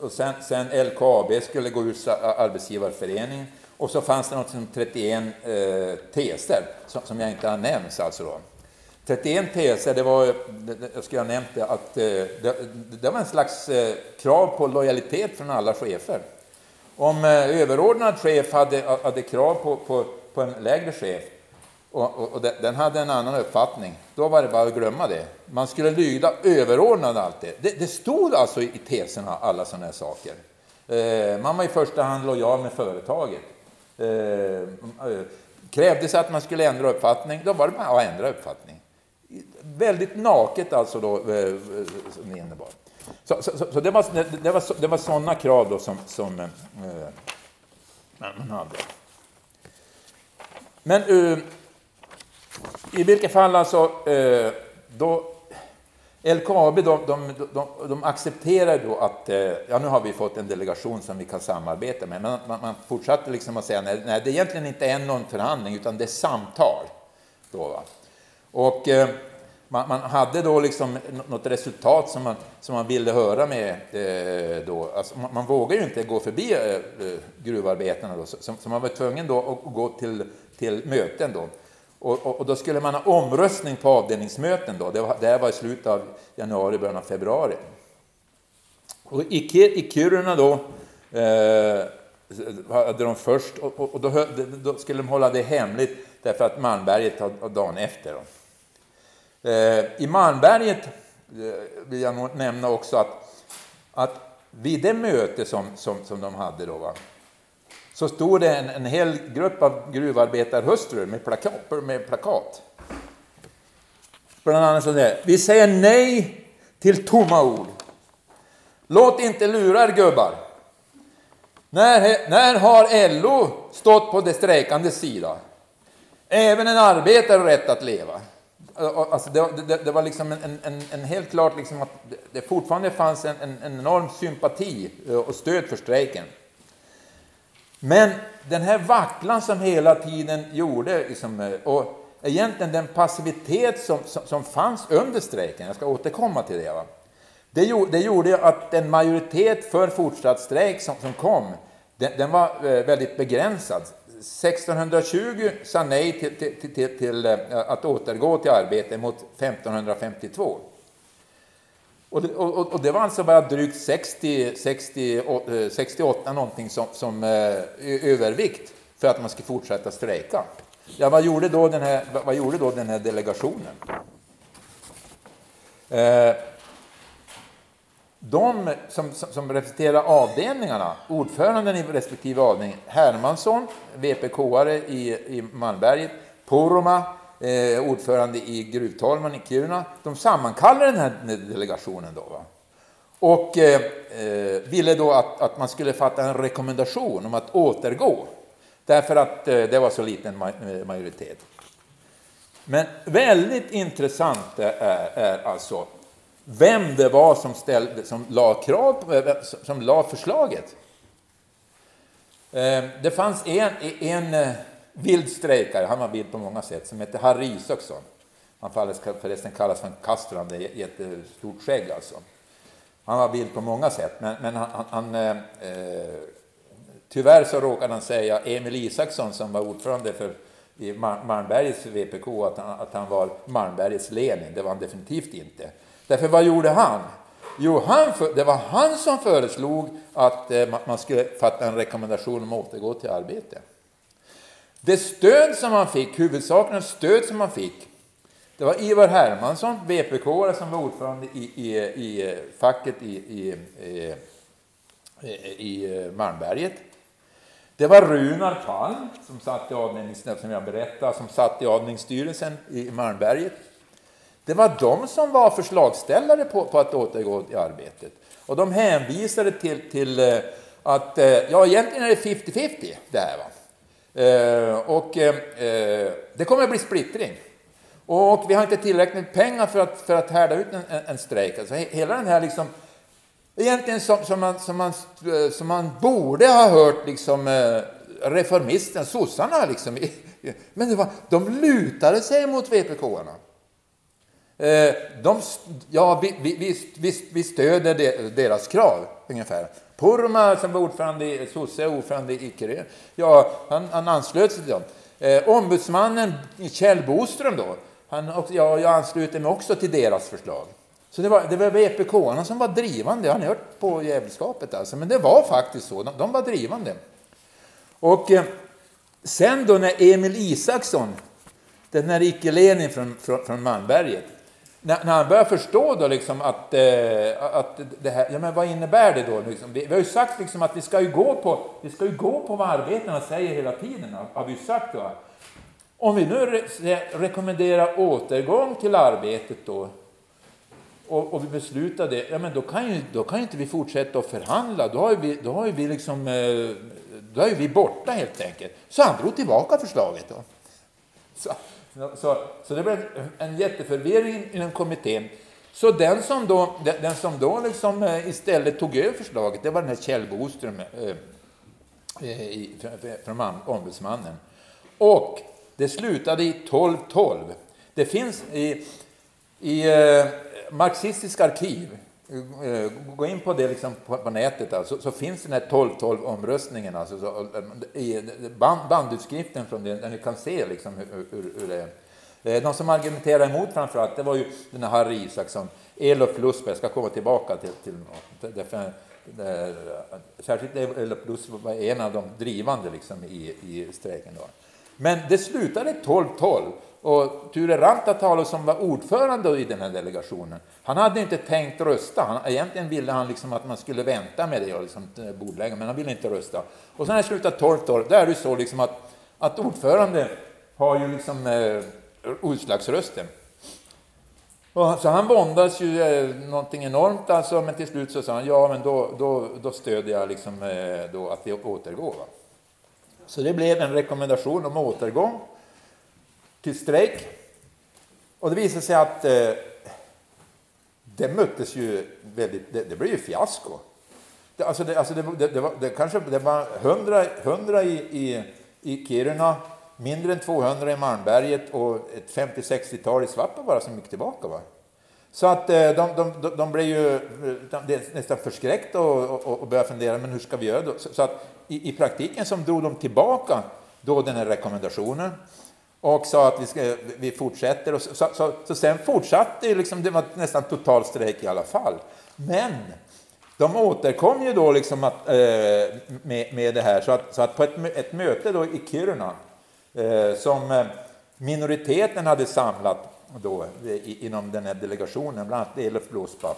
Speaker 1: Och sen, sen LKAB skulle gå ur eh, arbetsgivarföreningen. Och så fanns det något som 31 eh, teser, som, som, jag inte har nämnt. Alltså då. 31 teser, det var, jag skulle ha nämnt det, att eh, det, det, var en slags eh, krav på lojalitet från alla chefer. Om överordnad chef hade, hade krav på, på, på en lägre chef, och, och, och, den hade en annan uppfattning. Då var det bara att glömma det. Man skulle lyda överordnad alltid. Det, det stod alltså i teserna, alla sådana här saker. Eh, man var i första hand lojal med företaget. Eh, eh, krävdes att man skulle ändra uppfattning, då var det bara att ändra uppfattning. Väldigt naket alltså då, eh, eh som det innebar. Så, så, så, det, var, det, var, det var sådana krav då som, som eh, man hade. Men eh, i vilket fall alltså, eh, då, LKAB de, de, de, de accepterar då att, eh, ja nu har vi fått en delegation som vi kan samarbeta med, men man, man fortsatte liksom att säga nej, nej, det egentligen inte är någon förhandling utan det är samtal. Då, va? Och eh, man, man, hade då liksom något resultat som man, som man ville höra med. Eh, då. Alltså, man, man vågar ju inte gå förbi eh, eh gruvarbetarna, då, så, så man var tvungen då att gå till, till möten. Då. Och, och, och, då skulle man ha omröstning på avdelningsmöten. Då. Det, var, det här var i slutet av januari, början av februari. Och i, i Kiruna då eh, hade de först, och, och då, då, skulle de hålla det hemligt därför att Malmberget var dagen efter. Då. Eh, I Malmberget eh, vill jag nämna också att, att vid det möte som, som, som de hade då, va, så stod det en, en hel grupp av gruvarbetarhustrur med plakat. Med plakat. Bland annat så där. Vi säger nej till tomma ord. Låt inte lura er gubbar. När, när har LO stått på de strejkandes sida? Även en arbetare har rätt att leva. Alltså det, det, det var liksom en, en, en, helt klart liksom att det fortfarande fanns en, en enorm sympati och stöd för strejken. Men den här vacklan som hela tiden gjorde, liksom, eh, och egentligen den passivitet som, som, som, fanns under strejken, jag ska återkomma till det, va? Det, gjorde, det gjorde att en majoritet för fortsatt strejk som, som kom, den, den var eh, väldigt begränsad. 1620 sa nej till, till, till, till, eh, att återgå till arbete mot 1552. Och det, och, och det, var alltså bara drygt 60, 60, 68 någonting som, som eh, övervikt för att man skulle fortsätta strejka. Ja, vad gjorde då den här, vad gjorde då den här delegationen? Eh, de som, som representerar avdelningarna, ordföranden i respektive avdelning, Hermansson, VPK-are i, i Malmberget, Poromaa, eh, ordförande i Gruvtalman i Kiruna, de sammankallade den här delegationen då. Va? Och eh, eh, ville då att, att man skulle fatta en rekommendation om att återgå, därför att eh, det var så liten eh, majoritet. Men väldigt intressant är, är alltså vem det var som, ställde, som la krav på, eh, som la förslaget. Det fanns en, en vild strejkare, han var vild på många sätt, som hette Harry Isaksson. Han förresten kallas för Castro, han jättestort skägg alltså. Han var vild på många sätt, men, men han, han eh, eh, tyvärr så råkade han säga Emil Isaksson som var ordförande för i Malmbergets VPK att han, att han var Malmbergets Lenin. Det var han definitivt inte. Därför vad gjorde han? Jo, han för, det var han som föreslog att eh, man skulle fatta en rekommendation om att återgå till arbete. Det stöd som han fick, huvudsakligen stöd som han fick, det var Ivar Hermansson, VPK, som var ordförande i, i, i facket i, i, i, i Malmberget. Det var Runar Palm, som satt i avdelningsstyrelsen, som jag berättade, som satt i avdelningsstyrelsen i Malmberget. Det var de som var förslagsställare på, på att återgå i arbetet. Och de hänvisade till, till eh, att, eh, ja egentligen är det 50-50 det här. Va? Eh, och eh, det kommer att bli splittring. Och vi har inte tillräckligt med pengar för att, för att härda ut en, en, en strejk. Alltså hela den här liksom, egentligen som, som, man, som, man, eh, som man borde ha hört liksom, eh, reformisten, sossarna liksom. Men det var, de lutade sig mot VPK-arna. Eh, de, ja, vi, vi, vi, vi stöder deras krav, ungefär. Purma, som var ordförande i sosse, ordförande i Icke, ja, han, han anslöt sig till dem. Eh, ombudsmannen Kjell Boström då, han, ja, jag ansluter mig också till deras förslag. Så det var, det var vpk som var drivande. Har ni hört på jävelskapet alltså? Men det var faktiskt så. De, de var drivande. Och eh, sen då när Emil Isaksson, den här icke-Lenin från, från, från Malmberget, när, när han börjar förstå då liksom att, eh, att det här, ja men vad innebär det då? Liksom? Vi, vi, har ju sagt liksom att vi ska ju gå på, vi ska ju gå på vad arbetarna säger hela tiden, har vi sagt. Då. Om vi nu re, rekommenderar återgång till arbetet då, och, och, vi beslutar det, ja men då kan ju, då kan ju inte vi fortsätta att förhandla. Då har vi, då har vi liksom, eh, då är vi borta helt enkelt. Så han drog tillbaka förslaget då. Så, så, så det blev en jätteförvirring inom kommittén. Så den som då, den som då liksom eh, istället tog över förslaget, det var den här Kjell Boström eh, eh från ombudsmannen. Och det slutade i 1212. Det finns i, i eh, arkiv Eh, gå in på det liksom på, på nätet alltså, så finns den här 12-12-omröstningen, alltså, så, eh, i band, bandutskriften från den, där ni kan se liksom hur, hur, hur det är. Eh, de som argumenterade emot framförallt, det var ju den här Harry Isaksson, Elof Lusberg, jag ska komma tillbaka till, till därför, det, särskilt Elof Lusberg var en av de drivande liksom i, i strejken. Då. Men det slutade 12-12 och Ture Rantatalo som var ordförande i den här delegationen, han hade inte tänkt rösta. Han, egentligen ville han liksom att man skulle vänta med det och liksom eh, bordlägga, men han ville inte rösta. Och sen när det slutade 12 då är det så liksom att, att ordförande har ju liksom eh, utslagsrösten. Och, så han våndas ju eh, någonting enormt alltså, men till slut så sa han ja, men då, då, då stödjer jag liksom, eh, då att vi återgår. Va? Så det blev en rekommendation om återgång till strejk. Och det visade sig att eh, det möttes ju väldigt, det, det blev ju fiasko. Det, alltså det, alltså det, det, var, det kanske det var 100, 100 i, i, i Kiruna, mindre än 200 i Malmberget och ett 50-60-tal i Svappavaara som gick tillbaka. Va? Så att eh, de, de, de, de blev ju eh, de, nästan förskräckta och, och, och började fundera, men hur ska vi göra då? Så, så att i, i praktiken som drog de tillbaka då den här rekommendationen och sa att vi, ska, vi fortsätter. Och så, så, så, så sen fortsatte liksom, det var nästan total strejk i alla fall. Men de återkom ju då liksom att, eh, med, med det här, så att, så att på ett, ett möte då i Kiruna eh, som eh, minoriteten hade samlat då, i, inom den här delegationen, bland annat Elof Blåspa,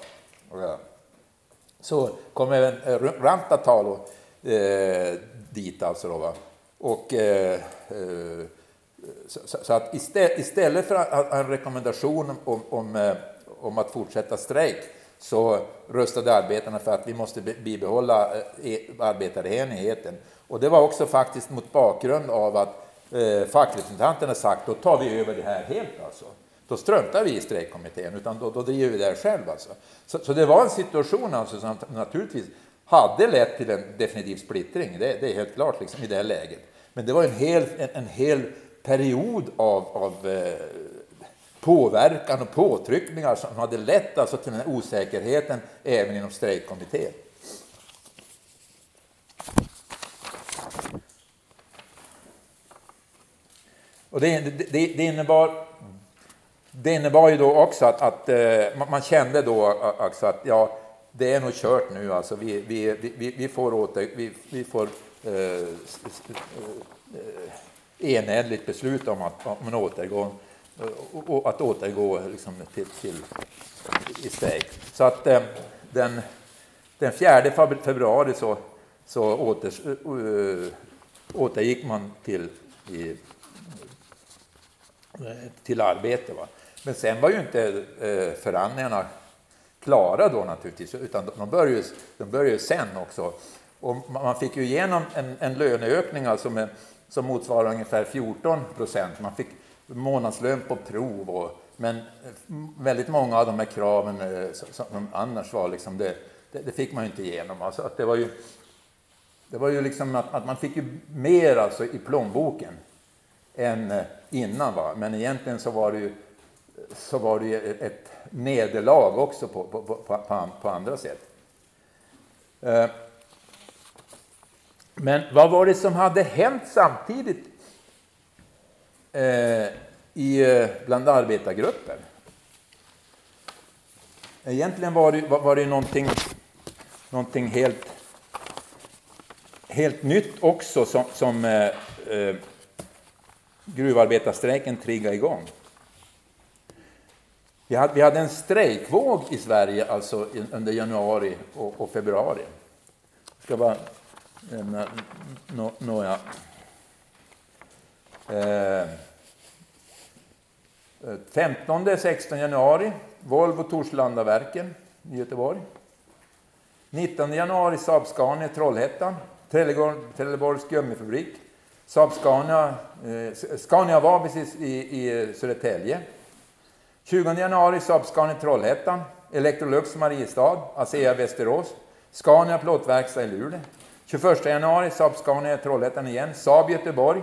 Speaker 1: så kom även eh, Rantatalo eh, dit alltså. Då, va? Och eh, eh så, så att istället för en rekommendation om, om, eh, om att fortsätta strejk så röstade arbetarna för att vi måste bibehålla eh, e, arbetarenheten. Och det var också faktiskt mot bakgrund av att eh, fackrepresentanterna sagt då tar vi över det här helt alltså. Då struntar vi i strejkkommittén, utan då, då driver vi det här själv. Alltså. Så, så, det var en situation alltså som naturligtvis hade lett till en definitiv splittring, det, det är helt klart liksom, i det här läget. Men det var en hel, en, en hel period av, av eh, påverkan och påtryckningar som hade lett alltså till den här osäkerheten även inom strejkkommittén. Och det, det, det, innebar, det innebar ju då också att, att eh, man kände då också alltså att ja, det är nog kört nu. Alltså, vi, vi, vi, vi får, åter, vi, vi får eh, eh enhälligt beslut om, att, om en återgång och att återgå liksom till, till, i strejk. Så att eh, den, den 4 februari så, så åter, uh, återgick man till, i, till arbete. Va? Men sen var ju inte eh, förhandlingarna klara då naturligtvis, utan de började ju, de började ju sen också. Och man fick ju igenom en, en löneökning alltså med, som motsvarar ungefär 14 procent. Man fick månadslön på prov, och, men eh, väldigt många av de här kraven eh, som annars var, liksom det, det, det fick man ju inte igenom. Alltså att det var ju, det var ju liksom att, att man fick ju mer alltså i plånboken än eh, innan. Va? Men egentligen så var det ju, så var det ju ett nederlag också på, på, på, på, andra sätt. Men vad var det som hade hänt samtidigt eh, i, eh, bland arbetargrupper? Egentligen var det, var det någonting, någonting helt, helt nytt också som, som eh, eh gruvarbetarstrejken triggade igång. Vi hade, vi hade en strejkvåg i Sverige alltså under januari och, och februari. Jag ska bara nämna no, några. Eh, 15-16 eh, eh, januari, Volvo Torslandaverken i Göteborg. 19 januari Saab-Scania Trollhättan, Trelleborgs gummifabrik. Saab-Scania, eh, Scania Vabis i, i Södertälje. 20 januari Saab-Scania Trollhättan, Electrolux Mariestad, ASEA Västerås, Scania Plåtverkstad i Luleå. 21 januari Saab-Scania Trollhättan igen, Saab Göteborg,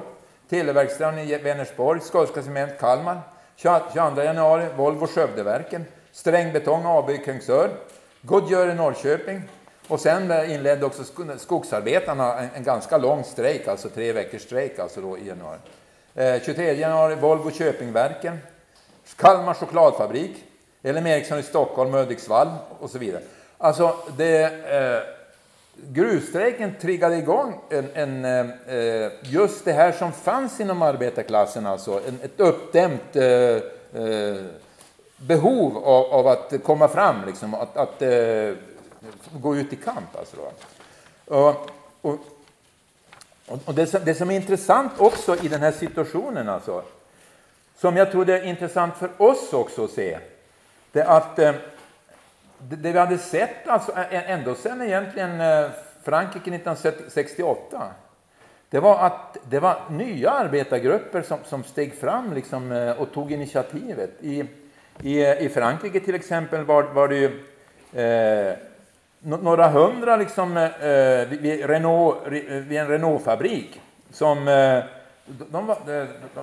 Speaker 1: Televerkstaden i Vänersborg, Skånska Cement Kalmar. 22 januari Volvo Skövdeverken, Strängbetong AB i Kungsör, Goodyear i Norrköping. Och sen inledde också skogsarbetarna en, en ganska lång strejk, alltså tre veckors strejk alltså då i januari. Eh, 23 januari Volvo Köpingverken, Kalmar chokladfabrik, LM Ericsson i Stockholm, Hudiksvall och så vidare. Alltså, det, eh, gruvstrejken triggade igång en, en, eh, just det här som fanns inom arbetarklassen, alltså en, ett uppdämt eh, eh, behov av, av, att komma fram, liksom, att, att eh, gå ut i kamp. Alltså och, och, och det, som, det som är intressant också i den här situationen, alltså, som jag tror det är intressant för oss också att se, det är att eh, det, det, vi hade sett alltså, ända sen egentligen eh, Frankrike 1968, det var att det var nya arbetargrupper som, som steg fram liksom, eh, och tog initiativet. I, i, eh, I Frankrike till exempel var, var det ju eh, några hundra liksom, eh, vid, Renault, vid en Renault-fabrik som eh, de var,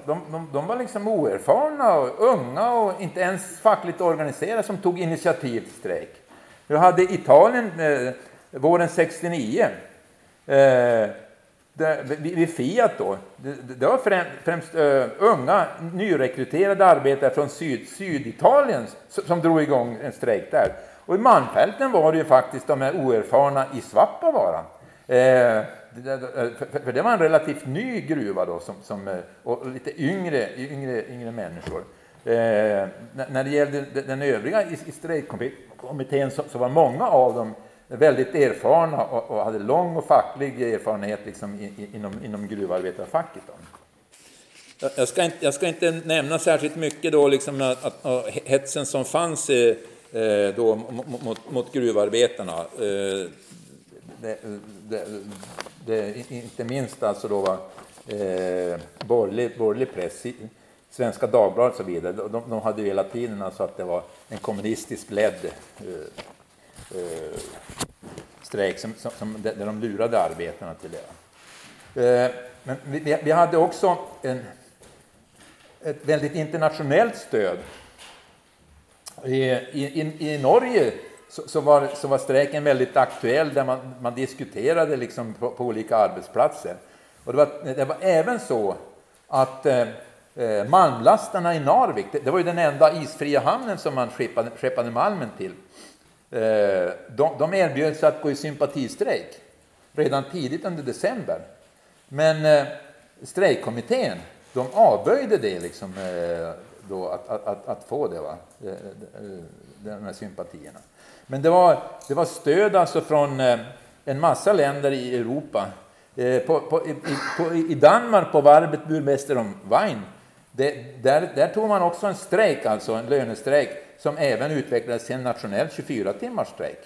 Speaker 1: de, de, de, var liksom oerfarna och unga och inte ens fackligt organiserade som tog initiativ till strejk. Nu hade Italien eh, våren 69. Eh, vid Fiat då, det, det var främst, främst uh, unga nyrekryterade arbetare från syd, Syditalien som drog igång en strejk där. Och i Malmfälten var det ju faktiskt de här oerfarna i Svappavaara. Eh, för det var en relativt ny gruva då, som, som, eh, och lite yngre, yngre, yngre människor. Eh, när det gällde den övriga i, i strejkkommittén så, så, var många av dem väldigt erfarna och, och hade lång och facklig erfarenhet liksom, i, i, inom, inom gruvarbetarfacket. Då. Jag ska, inte, jag ska inte nämna särskilt mycket då, liksom, att, att, att hetsen som fanns eh, då, mot, mot, mot gruvarbetarna. Eh, det, det, det, inte minst alltså då var eh, borgerlig, borgerlig press, Svenska Dagbladet och så vidare, de, de hade ju hela tiden alltså att det var en kommunistisk ledd eh, eh, strejk som, som, som, där de lurade arbetarna till det. Eh, men vi, vi, hade också en, ett väldigt internationellt stöd I, i, i Norge så, så, var, så var strejken väldigt aktuell där man, man diskuterade liksom på, på olika arbetsplatser. Och det, var, det var även så att eh, eh malmlastarna i Narvik, det, det, var ju den enda isfria hamnen som man skeppade, skeppade malmen till. Eh, de, de erbjöd sig att gå i sympatistrejk redan tidigt under december. Men eh, strejkkommittén, de avböjde det liksom, eh, då, att, att, att, att, få det, va? de, de, de här sympatierna. Men det var, det var stöd alltså från eh, en massa länder i Europa. Eh, på, på, i, på, I Danmark, på varvet Burmester om Wein, det, där, där tog man också en strejk, alltså en lönestrejk, som även utvecklades till en nationell 24-timmars strejk.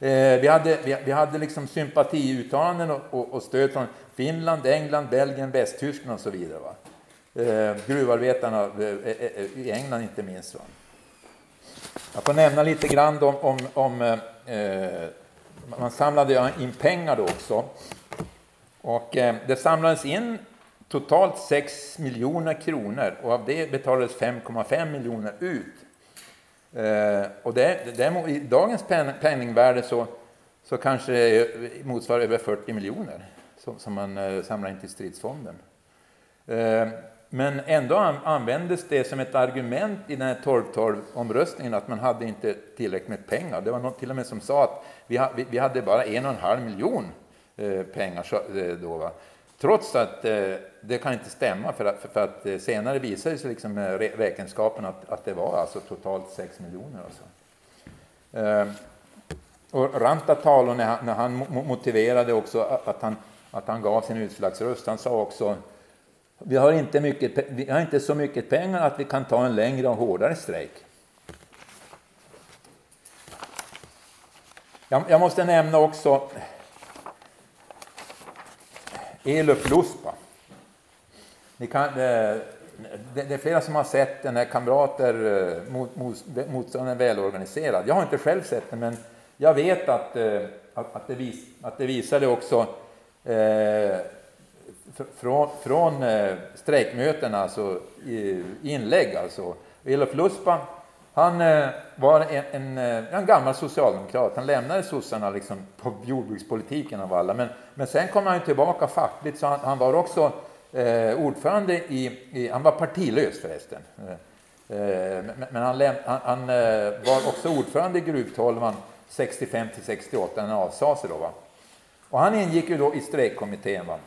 Speaker 1: Eh, vi hade, vi, vi, hade liksom sympatiuttalanden och, och, och, stöd från Finland, England, Belgien, Västtyskland och så vidare. Va? Eh, gruvarbetarna eh, eh i England inte minst. Va? Jag får nämna lite grann om, om, om eh, eh man samlade in pengar då också. Och eh, det samlades in totalt 6 miljoner kronor och av det betalades 5,5 miljoner ut. Eh, och det, det, i dagens penningvärde så, så kanske det motsvarar över 40 miljoner som, som man eh, samlar in till stridsfonden. Eh, men ändå användes det som ett argument i den här 12-12-omröstningen att man hade inte tillräckligt med pengar. Det var någon till och med som sa att vi, vi hade bara en och en halv miljon eh, pengar eh, då. Va? Trots att eh, det kan inte stämma för att, för att senare visade sig liksom räkenskapen att, att det var alltså totalt 6 miljoner. Alltså. Och Rantatalo när han, när han motiverade också att han, att han gav sin utslagsröst, han sa också vi har, inte mycket, vi har inte så mycket pengar att vi kan ta en längre och hårdare strejk. Jag, jag måste nämna också Elof Luspa. Ni kan, eh, det, det, är flera som har sett den här Kamrater eh, mot, mot, motståndaren välorganiserad. Jag har inte själv sett den, men jag vet att, eh, att, att, det, vis, att det visade också eh, från, från eh, strejkmötena, alltså inlägg alltså. Elof Luspa, han eh, var en, en, eh, en, gammal socialdemokrat. Han lämnade sossarna liksom på jordbrukspolitiken av alla. Men, men sen kom han tillbaka fackligt, så han, han var också eh, ordförande i, i, Han var partilös förresten. Eh, men, men han, läm, han, han var också ordförande i Gruvtolvan 65 till 68, när han avsade sig då. Va? Och han ingick ju då i strejkkommittén. Va?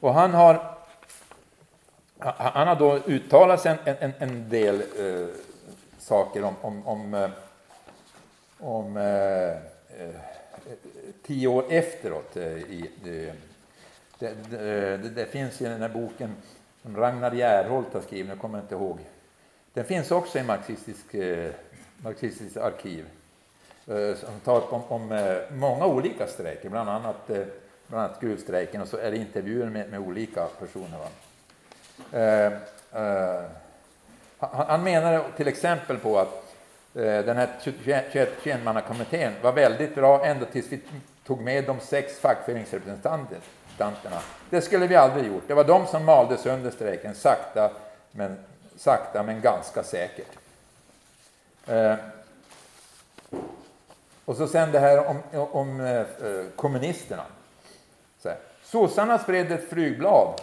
Speaker 1: Och han har, han har då uttalat sig en, en, en del eh, saker om, om, om, eh, om eh, eh, tio år efteråt. Eh, I, det, det, det, det, finns i den här boken som Ragnar Järholt har skrivit, jag kommer inte ihåg. Den finns också i marxistisk, eh, marxistiskt arkiv. Eh, som tar om, om eh, många olika strejker, bland annat bland annat gruvstrejken, och så är det intervjuer med, med olika personer. Eh, eh, han, han menar till exempel på att eh, den här 21-mannakommittén var väldigt bra ända tills vi tog med de sex fackföreningsrepresentanterna. Det skulle vi aldrig gjort. Det var de som malde sönder strejken sakta men, sakta men ganska säkert. Eh, och så sen det här om, om eh, kommunisterna. Sossarna spred ett flygblad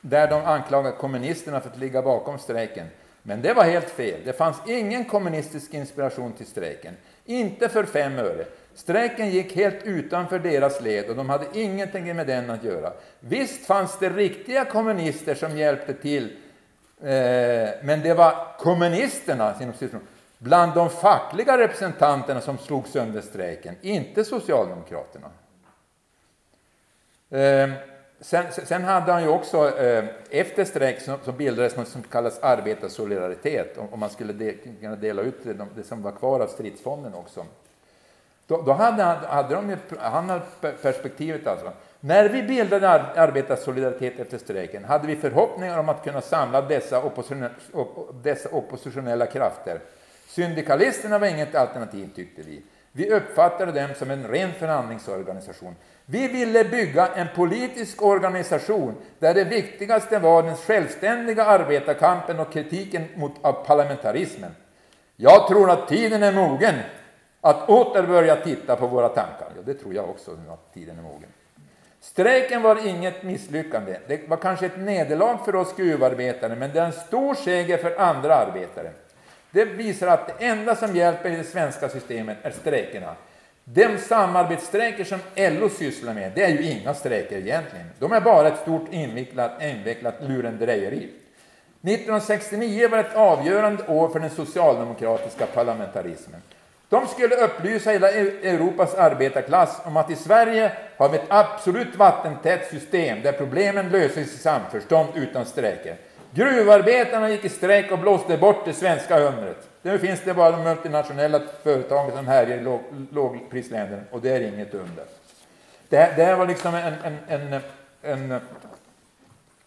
Speaker 1: där de anklagade kommunisterna för att ligga bakom strejken. Men det var helt fel. Det fanns ingen kommunistisk inspiration till strejken. Inte för fem öre. Strejken gick helt utanför deras led och de hade ingenting med den att göra. Visst fanns det riktiga kommunister som hjälpte till, eh, men det var kommunisterna bland de fackliga representanterna som slog sönder strejken, inte socialdemokraterna. Ehm, sen, sen, hade han ju också, eh, efter strejk så, så bildades något som kallas arbetarsolidaritet, om, om man skulle de, kunna dela ut det, det, som var kvar av stridsfonden också. Då, då hade, hade de ju, han hade perspektivet alltså. När vi bildade arbetarsolidaritet efter strejken hade vi förhoppningar om att kunna samla dessa, opposition, dessa oppositionella krafter. Syndikalisterna var inget alternativ tyckte vi. Vi uppfattade dem som en ren förhandlingsorganisation. Vi ville bygga en politisk organisation där det viktigaste var den självständiga arbetarkampen och kritiken mot av parlamentarismen. Jag tror att tiden är mogen att åter börja titta på våra tankar. Ja, det tror jag också, att tiden är mogen. Strejken var inget misslyckande. Det var kanske ett nederlag för oss gruvarbetare, men det är en stor seger för andra arbetare. Det visar att det enda som hjälper i det svenska systemet är strejkerna. De samarbetsstrejker som LO sysslar med, det är ju inga strejker egentligen. De är bara ett stort invecklat, invecklat lurendrejeri. 1969 var ett avgörande år för den socialdemokratiska parlamentarismen. De skulle upplysa hela Europas arbetarklass om att i Sverige har vi ett absolut vattentätt system där problemen löses i samförstånd utan strejker. Gruvarbetarna gick i strejk och blåste bort det svenska undret. Nu finns det bara de multinationella företagen som härjar i låg, och det är inget under. Det här, det här var liksom en, en, en, en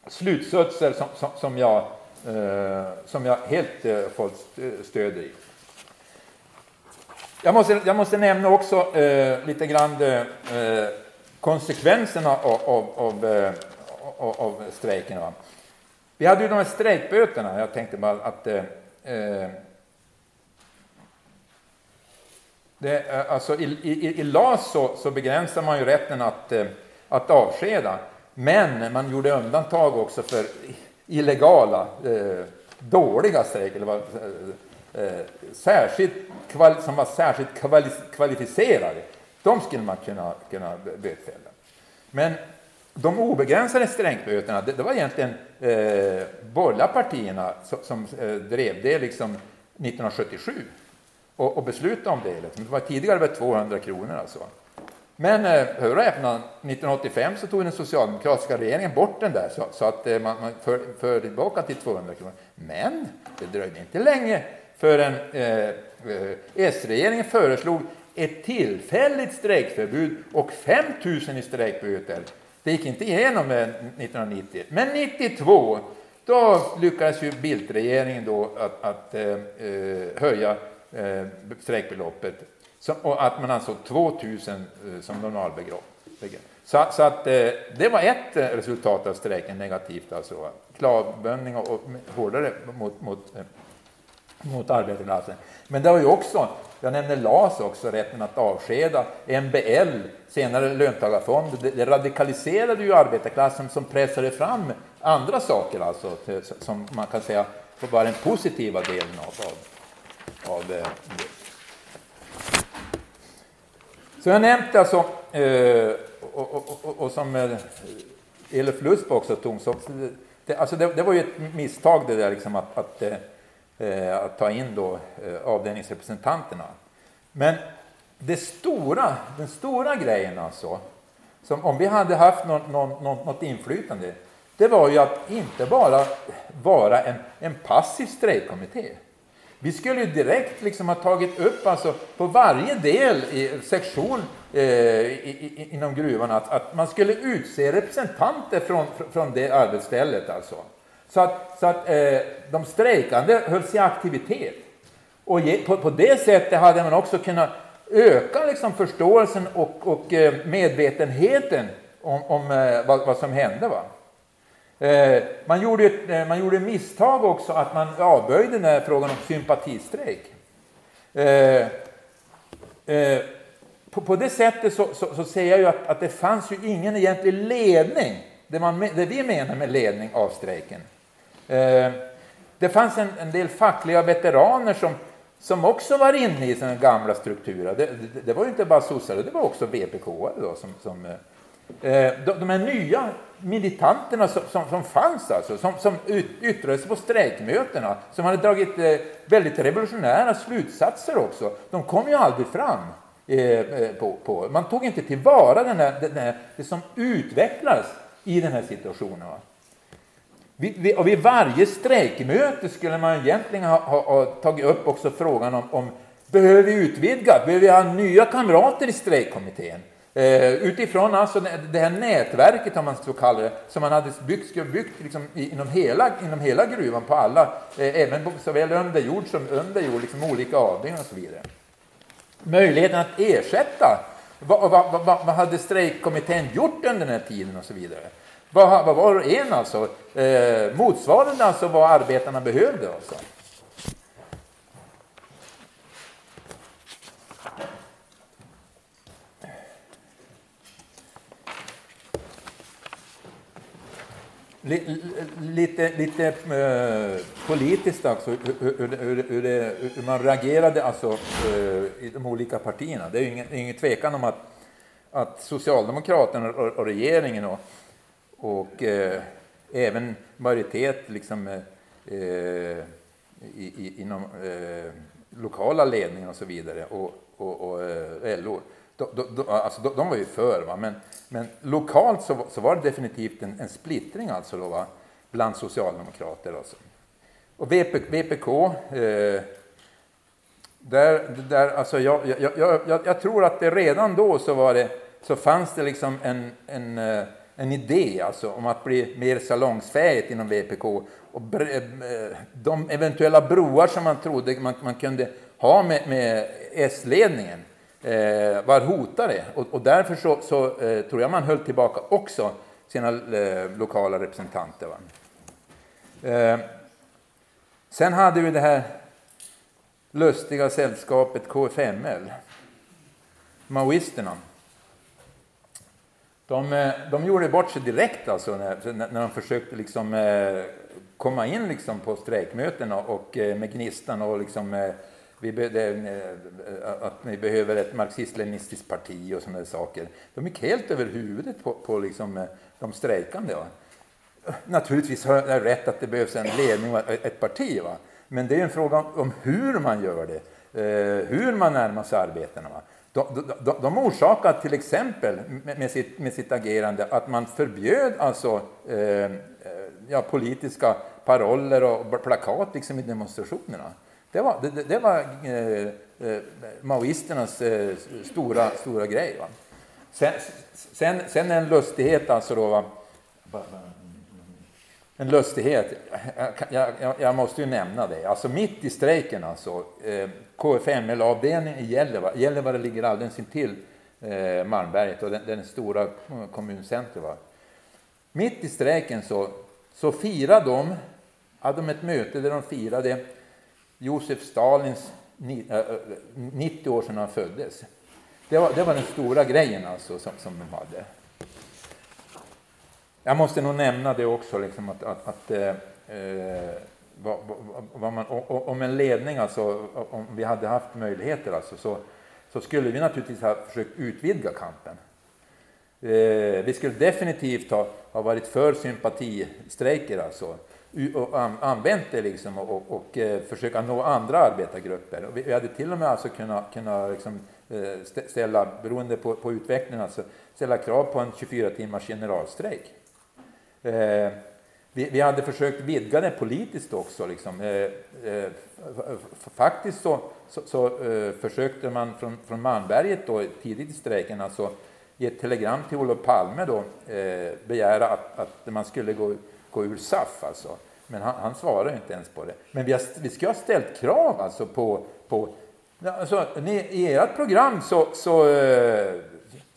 Speaker 1: slutsatser som, som, som, jag, eh, som jag helt eh, fått stöd i. Jag måste, jag måste nämna också eh, lite grann eh, konsekvenserna av, av, av, eh, av strejken. Va? Vi hade ju de här strejkböterna. Jag tänkte bara att eh, eh det, eh, alltså i, i, i LAS så, så, begränsar man ju rätten att, eh, att avskeda. Men man gjorde undantag också för illegala, eh, dåliga strejker eh, eh, särskilt kval, som var särskilt kvalificerade, de skulle man kunna, kunna bötfälla. Men de obegränsade strejkböterna, det, det, var egentligen eh, borgerliga partierna som, som eh, drev det liksom 1977 och, och beslutade om det. Liksom. Det var tidigare var 200 kronor alltså. Men eh, hör och häpna, 1985 så tog den socialdemokratiska regeringen bort den där så, så att eh, man, man för, för tillbaka till 200 kronor. Men det dröjde inte länge förrän eh, eh S-regeringen föreslog ett tillfälligt strejkförbud och 5 000 i strejkböter. Det gick inte igenom 1990, men 92 då lyckades ju Bildtregeringen då att, att eh, eh, höja eh, strejkbeloppet så, och att man ansåg 2000 eh, som normalbelopp. Så, så att, eh, det var ett eh, resultat av strejken, negativt alltså. Klavböndning och, och hårdare mot, mot eh, mot arbetarklassen. Men det var ju också, jag nämner LAS också, rätten att avskeda, MBL, senare löntagarfond, det, det radikaliserade ju arbetarklassen som pressade fram andra saker, alltså, som man kan säga var den positiva delen av, av, av eh, det. Så jag nämnde alltså, eh, och, och, och, och, som eh, Elof Lusp också tog, så det, alltså det, det, var ju ett misstag det där liksom att, att Eh, att ta in då eh, avdelningsrepresentanterna. Men det stora, den stora grejen alltså, som om vi hade haft någon, någon, något inflytande, det var ju att inte bara vara en, en passiv strejkkommitté. Vi skulle ju direkt liksom ha tagit upp alltså på varje del i sektion eh, i, i, inom gruvan att, att man skulle utse representanter från, från det arbetsstället. Alltså. Så att, så att eh, de strejkande hölls i aktivitet. Och ge, på, på, det sättet hade man också kunnat öka liksom, förståelsen och, och eh, medvetenheten om, om eh, vad, vad, som hände. Va? Eh, man, gjorde ett, eh, man gjorde misstag också att man avböjde den här frågan om sympatistrejk. Eh, eh på, på, det sättet så, så, så ser jag ju att, att det fanns ju ingen egentlig ledning, det, man, det vi menar med ledning av strejken. Eh, det fanns en, en, del fackliga veteraner som, som också var inne i sina gamla strukturer. Det, det, det var ju inte bara sossar, det var också vpk då, som, som eh, eh, de, de här nya militanterna som, som, som fanns, alltså, som, som yttrade sig på strejkmötena, som hade dragit väldigt revolutionära slutsatser också, de kom ju aldrig fram. På, på. Man tog inte tillvara den här, den här, det som utvecklades i den här situationen. Va? Vid, och vid varje strejkmöte skulle man egentligen ha, ha, ha tagit upp också frågan om, om behöver vi utvidga, behöver vi ha nya kamrater i strejkkommittén? Eh, utifrån alltså det, det här nätverket, om man så kallar det, som man hade byggt, byggt liksom inom, hela, inom hela gruvan på alla, eh, även på såväl under jord som under jord, liksom olika avdelningar och så vidare. Möjligheten att ersätta, vad, vad, vad, vad hade strejkkommittén gjort under den här tiden och så vidare. Vad, vad var en alltså, eh, motsvarande alltså vad arbetarna behövde. Alltså. lite, lite eh, politiskt alltså, hur, hur, hur, det, hur, man reagerade alltså, eh, i de olika partierna. Det är ju ingen, ingen tvekan om att, att Socialdemokraterna och, och regeringen och och eh, även majoritet liksom, eh, eh, i, i, inom eh, lokala ledningen och så vidare och, och, och LO de, de, alltså, de, de var ju för, va? Men, men lokalt så, så var det definitivt en, en splittring alltså då, va? bland socialdemokrater. Alltså. Och VPK, VPK eh, där, där, alltså jag, jag, jag, jag, tror att det redan då så, var det, så fanns det liksom en, en, eh, en idé alltså om att bli mer salongsfähigt inom VPK. Och eh, de eventuella broar som man trodde man, man kunde ha med, med S-ledningen eh, var hotade. Och, och därför så, så eh, tror jag man höll tillbaka också sina eh, lokala representanter. Eh, sen hade vi det här lustiga sällskapet KFML, maoisterna. De, eh, de gjorde bort sig direkt alltså när, när de försökte liksom, eh, komma in liksom på strejkmötena och eh, med gnistan och liksom, eh, vi be, det, eh, att vi behöver ett marxist-leninistiskt parti och sådana saker. De gick helt över huvudet på, på liksom, de strejkande. Va? Naturligtvis har jag rätt att det behövs en ledning och ett parti. Va? Men det är en fråga om hur man gör det, hur man närmar sig arbetena. Va? De, de, de orsakade till exempel med sitt, med sitt agerande att man förbjöd alltså, eh, eh ja, politiska paroller och plakat liksom i demonstrationerna. Det var, det, det var eh, eh, maoisternas eh, stora, stora grej. Va? Sen, sen, sen en lustighet alltså då. Va? En lustighet, jag, jag, jag, måste ju nämna det. Alltså mitt i strejken alltså, eh, KFML-avdelningen i Gällivare, Gällivare ligger alldeles intill eh, Malmberget och den, den stora eh, kommuncentrum. Va? Mitt i strejken så, så firade de, hade de ett möte där de firade Josef Stalins 90 eh, eh, år sedan han föddes. Det var, det var den stora grejen alltså som, som de hade. Jag måste nog nämna det också, liksom att, att, att eh, vad, vad man, om en ledning, alltså, om vi hade haft möjligheter alltså, så, så skulle vi naturligtvis ha försökt utvidga kampen. Eh, vi skulle definitivt ha, ha varit för sympatistrejker. Alltså och använt det liksom och, och, och eh, försöka nå andra arbetargrupper. Vi, vi hade till och med alltså kunnat, kunnat liksom eh, ställa, beroende på, på utvecklingen, alltså ställa krav på en 24 timmars generalstrejk. Eh, vi, vi, hade försökt vidga det politiskt också. Liksom. Eh, eh, faktiskt så, så, så eh, försökte man från, från Malmberget då, tidigt i strejken alltså, i ett telegram till Olof Palme då, eh, begära att, att man skulle gå gå ur SAF alltså. Men han, han svarade inte ens på det. Men vi, har, vi ska ha ställt krav alltså på, på alltså, ni, i ert program så, så eh,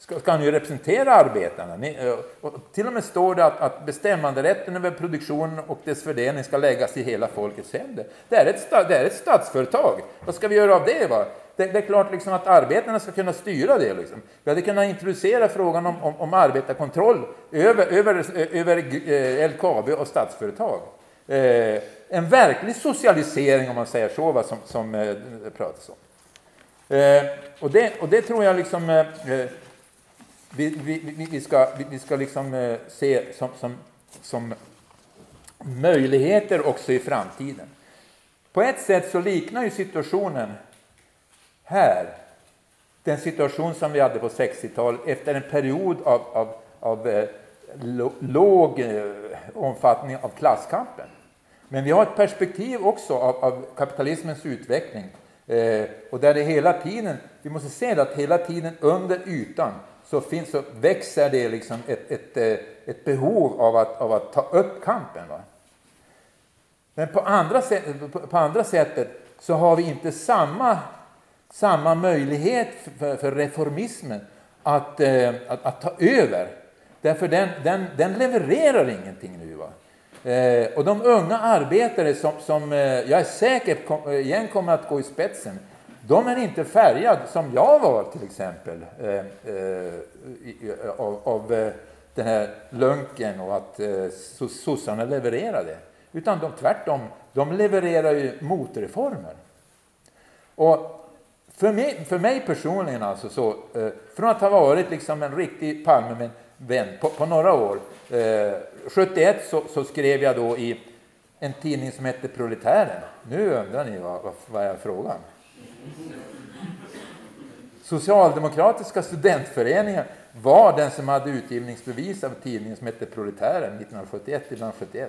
Speaker 1: ska, ska, han ni representera arbetarna. Ni, eh, och till och med står det att, att bestämmanderätten över produktionen och dess fördelning ska läggas i hela folkets händer. Det är ett, det är ett statsföretag. Vad ska vi göra av det? Va? Det, det, är klart liksom att arbetarna ska kunna styra det. Liksom. Vi hade kunnat introducera frågan om, om, om arbetarkontroll över, över, eh, över eh, LKAB och Statsföretag. Eh, en verklig socialisering, om man säger så, va, som, som eh, pratas om. Eh, och, det, och det tror jag liksom eh vi, vi, vi, ska, vi ska liksom eh, se som, som, som möjligheter också i framtiden. På ett sätt så liknar ju situationen här den situation som vi hade på 60-talet efter en period av, av, av eh, låg eh, omfattning av klasskampen. Men vi har ett perspektiv också av, av kapitalismens utveckling eh, och där det hela tiden, vi måste se att hela tiden under ytan så, finns, så växer det liksom ett, ett, eh, ett behov av att, av att ta upp kampen. Va? Men på andra, sätt, på, på andra sättet så har vi inte samma samma möjlighet för, för reformismen att, eh, att, att, ta över. Därför den, den, den levererar ingenting nu. Va? Eh, och de unga arbetare som, som jag är säker på igen kommer att gå i spetsen, de är inte färgade som jag var till exempel eh, eh, av, av eh, den här lunken och att eh, sossarna levererade. Utan de tvärtom, de levererar ju motreformer. Och för mig, för mig personligen, alltså så, eh, från att ha varit liksom en riktig Palmevän på, på några år. Eh, 71 så, så, skrev jag då i en tidning som hette Proletären. Nu undrar ni vad, vad, vad är frågan? Socialdemokratiska studentföreningen var den som hade utgivningsbevis av tidningen som hette Proletären 1971-1971.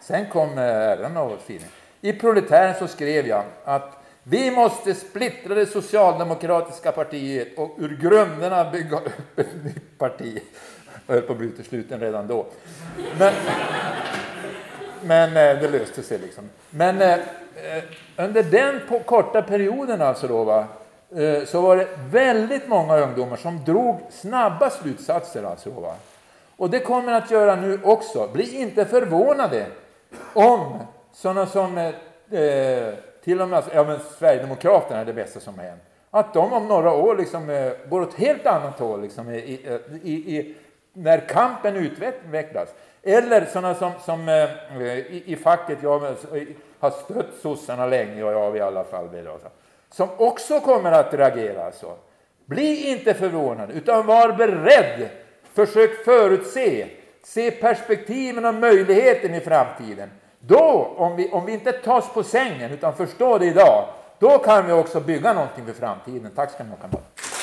Speaker 1: Sen kom eh, äran och tidningen. I Proletären så skrev jag att vi måste splittra det socialdemokratiska partiet och ur grunderna bygga upp ett nytt parti. Jag höll på att bli utesluten redan då. Men, men eh, det löste sig liksom. Men eh, eh under den korta perioden alltså då, va, eh, så var det väldigt många ungdomar som drog snabba slutsatser. Alltså då, va. Och det kommer att göra nu också. Bli inte förvånade om sådana som eh, eh, till och med alltså, ja, men Sverigedemokraterna är det bästa som har hänt. Att de om några år liksom, eh, går åt helt annat håll liksom, i, i, i, när kampen utvecklas. Eller sådana som, som eh, eh, i, i facket, jag eh, har stött sossarna länge och jag i alla fall som också kommer att reagera så. Bli inte förvånad, utan var beredd. Försök förutse, se perspektiven och möjligheten i framtiden. Då, om vi, om vi inte tas på sängen utan förstår det idag, då kan vi också bygga någonting för framtiden. Tack ska ni ha. kamrater.